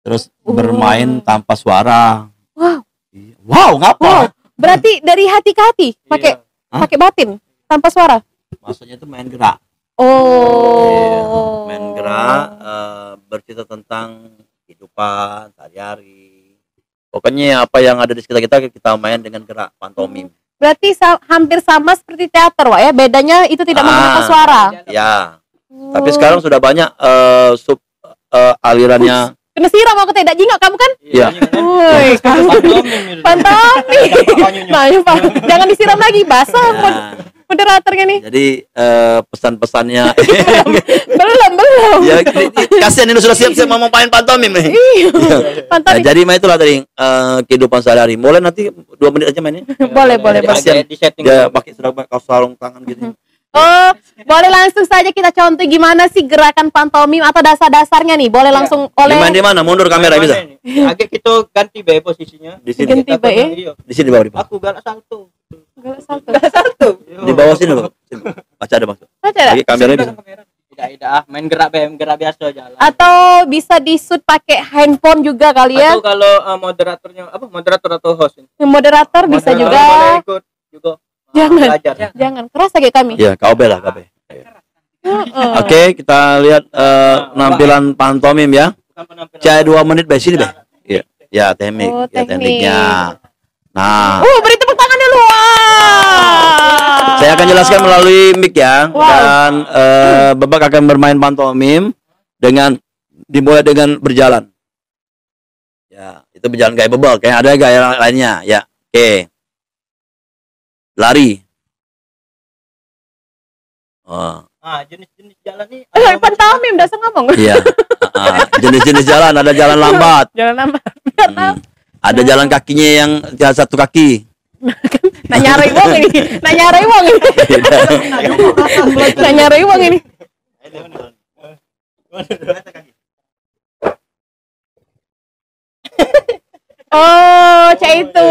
[SPEAKER 1] Terus bermain tanpa suara.
[SPEAKER 2] Wow.
[SPEAKER 1] Iya. Wow, ngapa?
[SPEAKER 2] Wow. Berarti dari hati ke hati pakai
[SPEAKER 1] Hah?
[SPEAKER 2] pakai batin tanpa suara.
[SPEAKER 1] Maksudnya itu main gerak.
[SPEAKER 2] Oh.
[SPEAKER 1] Main gerak eh, bercerita tentang kehidupan sehari-hari. Pokoknya apa yang ada di sekitar kita kita main dengan gerak pantomim.
[SPEAKER 2] Berarti sa- hampir sama seperti teater, Wak ya. Bedanya itu tidak
[SPEAKER 1] Ah.
[SPEAKER 2] menggunakan suara.
[SPEAKER 1] Ya, tapi
[SPEAKER 2] Oh.
[SPEAKER 1] sekarang sudah banyak eh, sub eh, alirannya.
[SPEAKER 2] Kena siram aku tidak jingok kamu kan?
[SPEAKER 1] Iya.
[SPEAKER 2] Woi, kamu pantomim. Nah, ya, Pak. jangan disiram lagi basah
[SPEAKER 1] Ya,
[SPEAKER 2] moderatornya nih.
[SPEAKER 1] jadi eh, pesan-pesannya <laughs>
[SPEAKER 2] Belum, belum.
[SPEAKER 1] ya kasihan ini sudah siap-siap mau main pantomim nih.
[SPEAKER 2] Iya.
[SPEAKER 1] Ya,
[SPEAKER 2] Pantomim.
[SPEAKER 1] jadi main itulah tadi eh, kehidupan sehari-hari. Boleh nanti dua menit aja mainnya.
[SPEAKER 2] boleh, boleh, boleh.
[SPEAKER 1] Kasihan.
[SPEAKER 4] di setting
[SPEAKER 1] Dia pakai sudah pakai kaos sarung tangan gitu.
[SPEAKER 2] Oh, boleh langsung saja kita contoh gimana sih gerakan pantomim atau dasar-dasarnya nih. Boleh
[SPEAKER 3] Iya.
[SPEAKER 2] langsung
[SPEAKER 1] Di
[SPEAKER 2] oleh
[SPEAKER 1] mana di mana? Mundur kamera bisa.
[SPEAKER 4] Agak kita ganti be posisinya.
[SPEAKER 1] Di sini.
[SPEAKER 2] Ganti be ya.
[SPEAKER 4] Iya.
[SPEAKER 1] Di sini di bawah di bawah.
[SPEAKER 4] Aku galak salto.
[SPEAKER 2] Satu.
[SPEAKER 1] Di bawah sini loh. Sini. Baca ada maksud.
[SPEAKER 2] Baca dah.
[SPEAKER 1] Lagi kameranya bisa.
[SPEAKER 4] Tidak, tidak ah, main gerak be, gerak biasa jalan.
[SPEAKER 2] Atau bisa disut pakai handphone juga kali ya.
[SPEAKER 4] Atau kalau uh, moderatornya apa moderator atau host ini.
[SPEAKER 2] Moderator bisa
[SPEAKER 4] Moderator
[SPEAKER 2] juga.
[SPEAKER 4] boleh ikut
[SPEAKER 2] Jangan.
[SPEAKER 4] belajar.
[SPEAKER 2] Jangan keras lagi kami.
[SPEAKER 1] Iya, KB lah.
[SPEAKER 2] Heeh.
[SPEAKER 1] Oke, kita lihat eh, penampilan pantomim ya.
[SPEAKER 4] Bukan penampilan.
[SPEAKER 1] Caya dua menit by sini, Be. Iya. Ya, teknik.
[SPEAKER 2] Oh,
[SPEAKER 1] ya,
[SPEAKER 2] teknik.
[SPEAKER 1] tekniknya. Nah,
[SPEAKER 2] Uh, beri tepuk tangan dulu. Wah.
[SPEAKER 1] Saya akan jelaskan melalui mic ya
[SPEAKER 2] Wow.
[SPEAKER 1] dan eh, Babak akan bermain pantomim dengan dimulai dengan berjalan. Ya, itu berjalan kayak bebek, kayak ada gaya lainnya. Ya, oke. Lari. Oh,
[SPEAKER 5] Ah, jenis-jenis jalan nih.
[SPEAKER 2] Eh, pantomim, dasar ngomong.
[SPEAKER 1] iya. <laughs> Ah, jenis-jenis jalan ada jalan lambat.
[SPEAKER 2] Jangan nambah.
[SPEAKER 1] Hmm. Ada jalan kakinya yang jalan satu kaki. <laughs>
[SPEAKER 2] Nah nyari wong ini. Nah nyari wong ini. <laughs> Nah nyari wong ini. Oh, cek itu.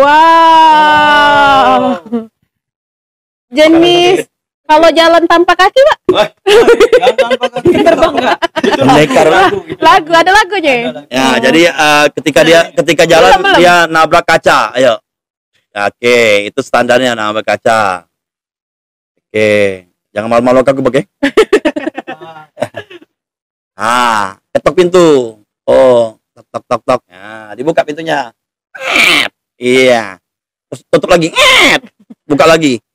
[SPEAKER 2] Wow. Jenis kalau jalan tanpa kaki, Pak. Terbang nggak?
[SPEAKER 1] Pendekar.
[SPEAKER 2] Lagu ada lagunya.
[SPEAKER 1] Ya, jadi eh, ketika dia ketika jalan
[SPEAKER 2] Belum, belum.
[SPEAKER 1] dia nabrak kaca. Ayo. Oke, itu standarnya nabrak kaca. Oke, jangan malu-malu aku oke? <laughs> Ah, ketok pintu. Oh, tok tok tok tok. Nah, dibuka pintunya. Iya. Terus tutup lagi. Buka lagi. <laughs>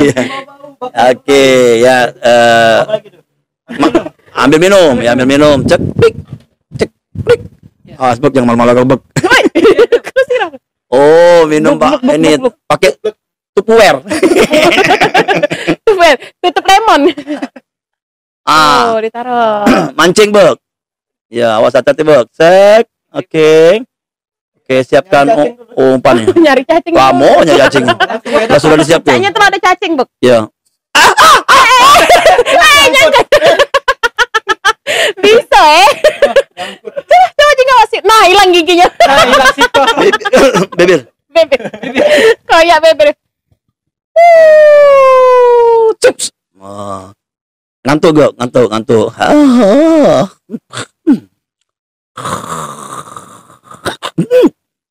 [SPEAKER 1] Iya. Oke, ya eh, ma- ambil minum, ya ambil minum. Cek pik. Cek pik. Ah, sebab jangan malu-malu. <laughs> Oh, minum Pak. Ini pakai tupperware. <laughs>
[SPEAKER 2] Tuh, tutup lemon.
[SPEAKER 1] Ah,
[SPEAKER 2] Oh, ditaruh. <clears throat>
[SPEAKER 1] mancing, Bek. Ya, awas hati-hati, Bek. Sek. Oke. Oke, siapkan
[SPEAKER 5] Nyari
[SPEAKER 1] umpannya. <laughs>
[SPEAKER 2] Nyari cacing. dulu.
[SPEAKER 1] Kamu nya cacing. Sudah sudah disiapkan.
[SPEAKER 2] Kayaknya tuh ada cacing, Bek.
[SPEAKER 1] Ya. <laughs>
[SPEAKER 2] Bisa, eh. Coba, coba juga masih. Nah, hilang giginya.
[SPEAKER 3] Nah, hilang situ.
[SPEAKER 1] Bibir. <laughs>
[SPEAKER 2] Bebek. Kayak. Uh,
[SPEAKER 1] Cups. Oh. Ngantuk, Gek. Ngantuk, ngantuk. Ah.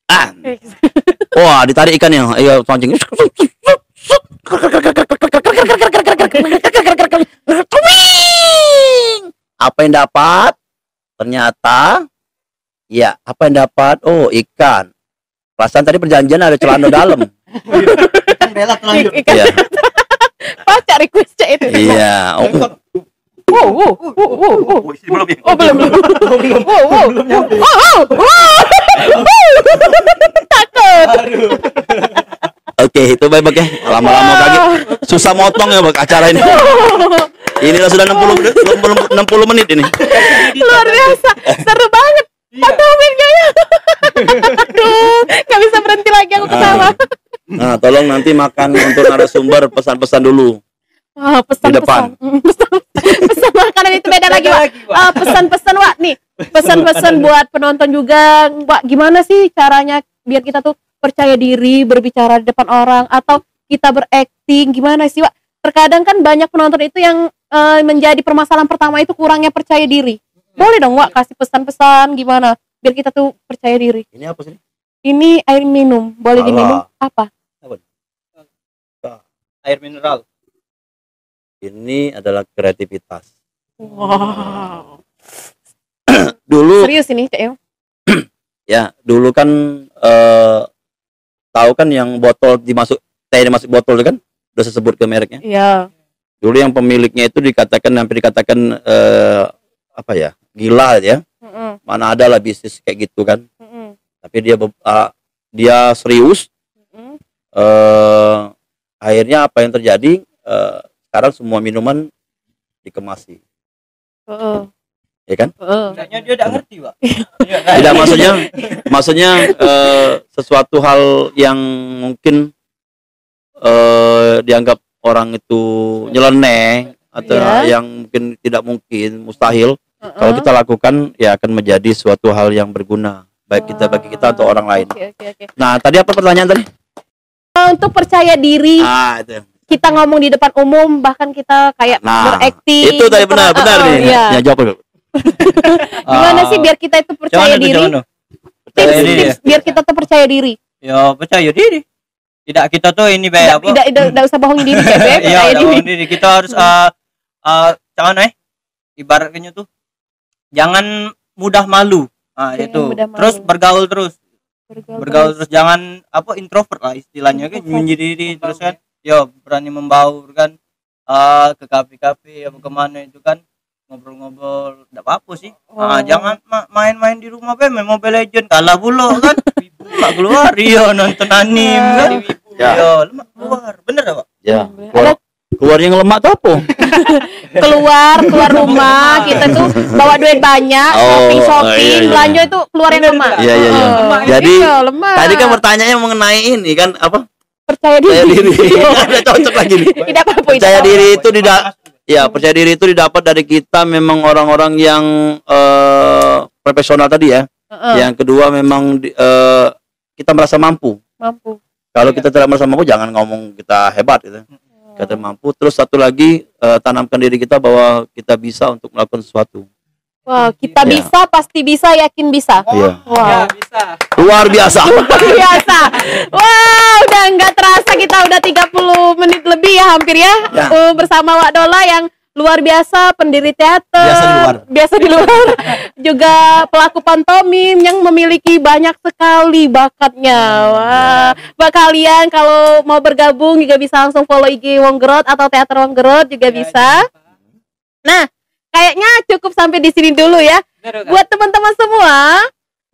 [SPEAKER 1] Ah. Wah, ditarik ikannya. Ayo, pancing. Apa yang dapat? Ternyata ya, apa yang dapat? Oh, ikan. Perasaan tadi perjanjian ada celana dalam.
[SPEAKER 5] Bela telanjur.
[SPEAKER 1] Iya.
[SPEAKER 2] pacar request cek itu.
[SPEAKER 1] Iya. Oh,
[SPEAKER 2] Wow, wow, wow, wow, wow.
[SPEAKER 1] belum ya?
[SPEAKER 2] Oh, <laughs> belum, belum. Wow, wow. Wow, wow. Takut.
[SPEAKER 1] Oke, itu baik Bek, ya. Lama-lama kaget. Susah motong ya Bek, acara ini. Inilah sudah 60 menit, 60, 60 menit ini.
[SPEAKER 2] Luar biasa. Seru banget. Pantomim kayaknya. Aduh, gak bisa berhenti lagi aku ketawa.
[SPEAKER 1] Nah, tolong nanti makan untuk narasumber pesan-pesan dulu.
[SPEAKER 2] Wah, pesan-pesan.
[SPEAKER 1] depan. <laughs>
[SPEAKER 2] Hmm, Pesan, pesan makanan itu beda lagi, Wak. Ah, pesan-pesan, Wak. Nih, pesan-pesan buat penonton juga. Wak, gimana sih caranya biar kita tuh percaya diri berbicara di depan orang atau kita berakting gimana sih, Wak? Terkadang kan banyak penonton itu yang eh, menjadi permasalahan pertama itu kurangnya percaya diri. Boleh dong, Wak, kasih pesan-pesan gimana biar kita tuh percaya diri.
[SPEAKER 1] Ini apa sih?
[SPEAKER 2] Ini air minum, boleh
[SPEAKER 1] Alah.
[SPEAKER 2] diminum? Apa?
[SPEAKER 5] Air mineral.
[SPEAKER 1] Ini adalah kreativitas.
[SPEAKER 2] Wow. <clears throat>
[SPEAKER 1] Dulu
[SPEAKER 2] Serius ini, Cek <clears throat>
[SPEAKER 1] ya, dulu kan eh tahu kan yang botol dimasuk teh dimasuk botol itu kan? Udah saya sebut ke mereknya.
[SPEAKER 2] Iya.
[SPEAKER 1] Dulu yang pemiliknya itu dikatakan hampir dikatakan eh apa ya? Gila ya.
[SPEAKER 2] Mm-mm,
[SPEAKER 1] Mana ada lah bisnis kayak gitu kan.
[SPEAKER 2] mm-mm,
[SPEAKER 1] Tapi dia ah, dia serius eh akhirnya apa yang terjadi eh, sekarang semua minuman dikemasi
[SPEAKER 2] Heeh,
[SPEAKER 1] ya kan
[SPEAKER 2] heeh.
[SPEAKER 5] Kayaknya dia enggak ngerti, Pak. <laughs>
[SPEAKER 1] tidak maksudnya maksudnya eh, sesuatu hal yang mungkin eh, dianggap orang itu nyeleneh atau
[SPEAKER 2] Iya.
[SPEAKER 1] yang mungkin tidak mungkin mustahil
[SPEAKER 2] Heeh.
[SPEAKER 1] kalau kita lakukan ya akan menjadi suatu hal yang berguna baik kita bagi kita atau orang lain
[SPEAKER 2] Oke, oke, oke.
[SPEAKER 1] nah tadi apa pertanyaan tadi
[SPEAKER 2] Untuk percaya diri,
[SPEAKER 1] ah itu
[SPEAKER 2] kita ngomong di depan umum, bahkan kita kayak
[SPEAKER 1] Nah,
[SPEAKER 2] berakting.
[SPEAKER 1] itu tadi
[SPEAKER 2] gitu.
[SPEAKER 1] benar benar nih
[SPEAKER 2] Iya.
[SPEAKER 1] ya jawab dulu. <laughs>
[SPEAKER 2] Gimana sih biar kita itu percaya
[SPEAKER 5] Jangan
[SPEAKER 2] diri?
[SPEAKER 5] jangan tuh.
[SPEAKER 2] Tips,
[SPEAKER 5] Percaya diri
[SPEAKER 2] tips biar kita tuh percaya diri.
[SPEAKER 5] Ya, percaya diri. Tidak kita tuh ini kayak apa?
[SPEAKER 2] tidak, tidak, tidak usah bohongin diri, Beb. <laughs>
[SPEAKER 5] Iya,
[SPEAKER 2] percaya
[SPEAKER 5] tidak
[SPEAKER 2] diri.
[SPEAKER 5] Kita harus eh eh jangan eh ibaratnya tuh jangan mudah malu. Ah,
[SPEAKER 2] Jangan
[SPEAKER 5] itu.
[SPEAKER 2] mudah malu.
[SPEAKER 5] Terus bergaul terus.
[SPEAKER 4] Bergaul terus. jangan apa introvert lah istilahnya kan? Menyendiri terus kan? Yo berani membaur kan? Ah ke kafe-kafe apa ke mana itu kan? Ngobrol-ngobrol tidak apa sih. Ah
[SPEAKER 2] Oh.
[SPEAKER 4] jangan ma- main-main di rumah pe main Mobile Legend kalah pula kan? <laughs> Mak keluar. Iya nonton anim kan?
[SPEAKER 1] Ya.
[SPEAKER 4] iya lemak keluar. Bener apa
[SPEAKER 1] Ya. Keluar, keluar yang lemak tuh apa? <laughs>
[SPEAKER 2] keluar keluar <laughs> rumah kita tuh bawa duit banyak
[SPEAKER 1] Oh,
[SPEAKER 2] shopping
[SPEAKER 1] iya,
[SPEAKER 2] shopping
[SPEAKER 1] iya.
[SPEAKER 2] belanja itu keluar yang lemah
[SPEAKER 1] Iya, iya, iya.
[SPEAKER 2] Oh,
[SPEAKER 1] Jadi,
[SPEAKER 2] iya, lemah.
[SPEAKER 1] Tadi kan pertanyaannya mengenai ini kan apa?
[SPEAKER 2] percaya diri
[SPEAKER 1] Percaya diri. <laughs> Ada cocok lagi nih.
[SPEAKER 2] tidak apa-apa
[SPEAKER 1] Percaya
[SPEAKER 2] tidak
[SPEAKER 1] diri itu tidak Ya, percaya diri itu didapat dari kita memang orang-orang yang eh, profesional tadi ya.
[SPEAKER 2] Heeh,
[SPEAKER 1] Yang kedua memang eh, kita merasa mampu.
[SPEAKER 2] mampu
[SPEAKER 1] Kalau kita tidak merasa mampu jangan ngomong kita hebat gitu. Kita mampu. Terus satu lagi eh, tanamkan diri kita bahwa kita bisa untuk melakukan sesuatu.
[SPEAKER 2] wah kita
[SPEAKER 1] Ya.
[SPEAKER 2] bisa pasti bisa yakin bisa
[SPEAKER 1] Iya.
[SPEAKER 3] Ya
[SPEAKER 2] wah
[SPEAKER 3] bisa.
[SPEAKER 1] Luar biasa. <laughs>
[SPEAKER 2] luar biasa wah udah nggak terasa kita udah 30 menit lebih ya hampir ya,
[SPEAKER 1] Ya.
[SPEAKER 2] Uh, bersama Wak Dola yang luar biasa pendiri teater.
[SPEAKER 1] Biasa di luar.
[SPEAKER 2] biasa di luar. <laughs> Juga pelaku pantomim yang memiliki banyak sekali bakatnya. Wah. Buat kalian kalau mau bergabung juga bisa langsung follow IG Wonggerot atau teater Wonggerot juga
[SPEAKER 3] Ya,
[SPEAKER 2] bisa.
[SPEAKER 3] jangan lupa.
[SPEAKER 2] kayaknya cukup sampai di sini dulu ya. Buat teman-teman semua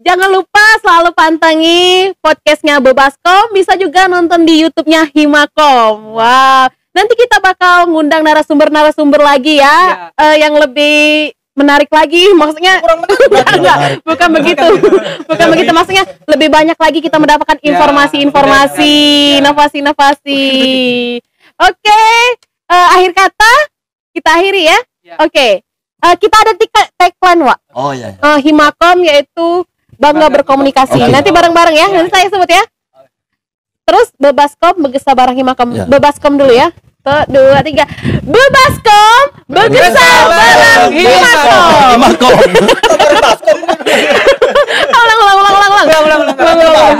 [SPEAKER 2] jangan lupa selalu pantangi podcastnya Bebaskom. Bisa juga nonton di YouTube-nya Himakom. Wow nanti kita bakal ngundang narasumber-narasumber lagi ya eh, yang lebih menarik lagi maksudnya enggak, enggak, bukan begitu bukan begitu maksudnya lebih banyak lagi kita mendapatkan
[SPEAKER 3] Ya,
[SPEAKER 2] informasi-informasi
[SPEAKER 3] benar, ya.
[SPEAKER 2] inovasi-inovasi oke eh, akhir kata kita akhiri ya
[SPEAKER 3] Ya.
[SPEAKER 2] oke Eh, kita ada tiga tagline Wak
[SPEAKER 1] Oh iya. iya.
[SPEAKER 2] Eh, Himakom yaitu bangga berkomunikasi. Nanti bareng-bareng ya. Nanti saya sebut ya. Terus Bebaskom begesa bareng Himakom.
[SPEAKER 1] Ya.
[SPEAKER 2] Bebaskom dulu ya. Satu, dua, tiga. Bebaskom begesa bareng Himakom.
[SPEAKER 1] Himakom. <laughs>
[SPEAKER 2] Ulang, ulang, ulang, ulang, ulang.
[SPEAKER 3] Ulang, ulang, ulang.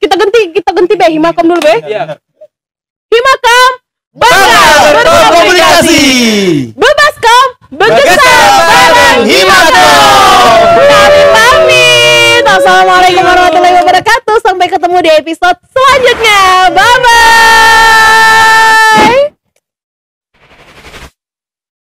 [SPEAKER 2] Kita ganti, kita ganti be Himakom dulu be.
[SPEAKER 3] Iya.
[SPEAKER 2] Himakom bangga berkomunikasi.
[SPEAKER 1] Komunikasi.
[SPEAKER 2] Bebaskom begesa bareng Himakom. Kami pamit. Assalamualaikum warahmatullahi wabarakatuh. Sampai ketemu di episode selanjutnya. Bye bye. Bye.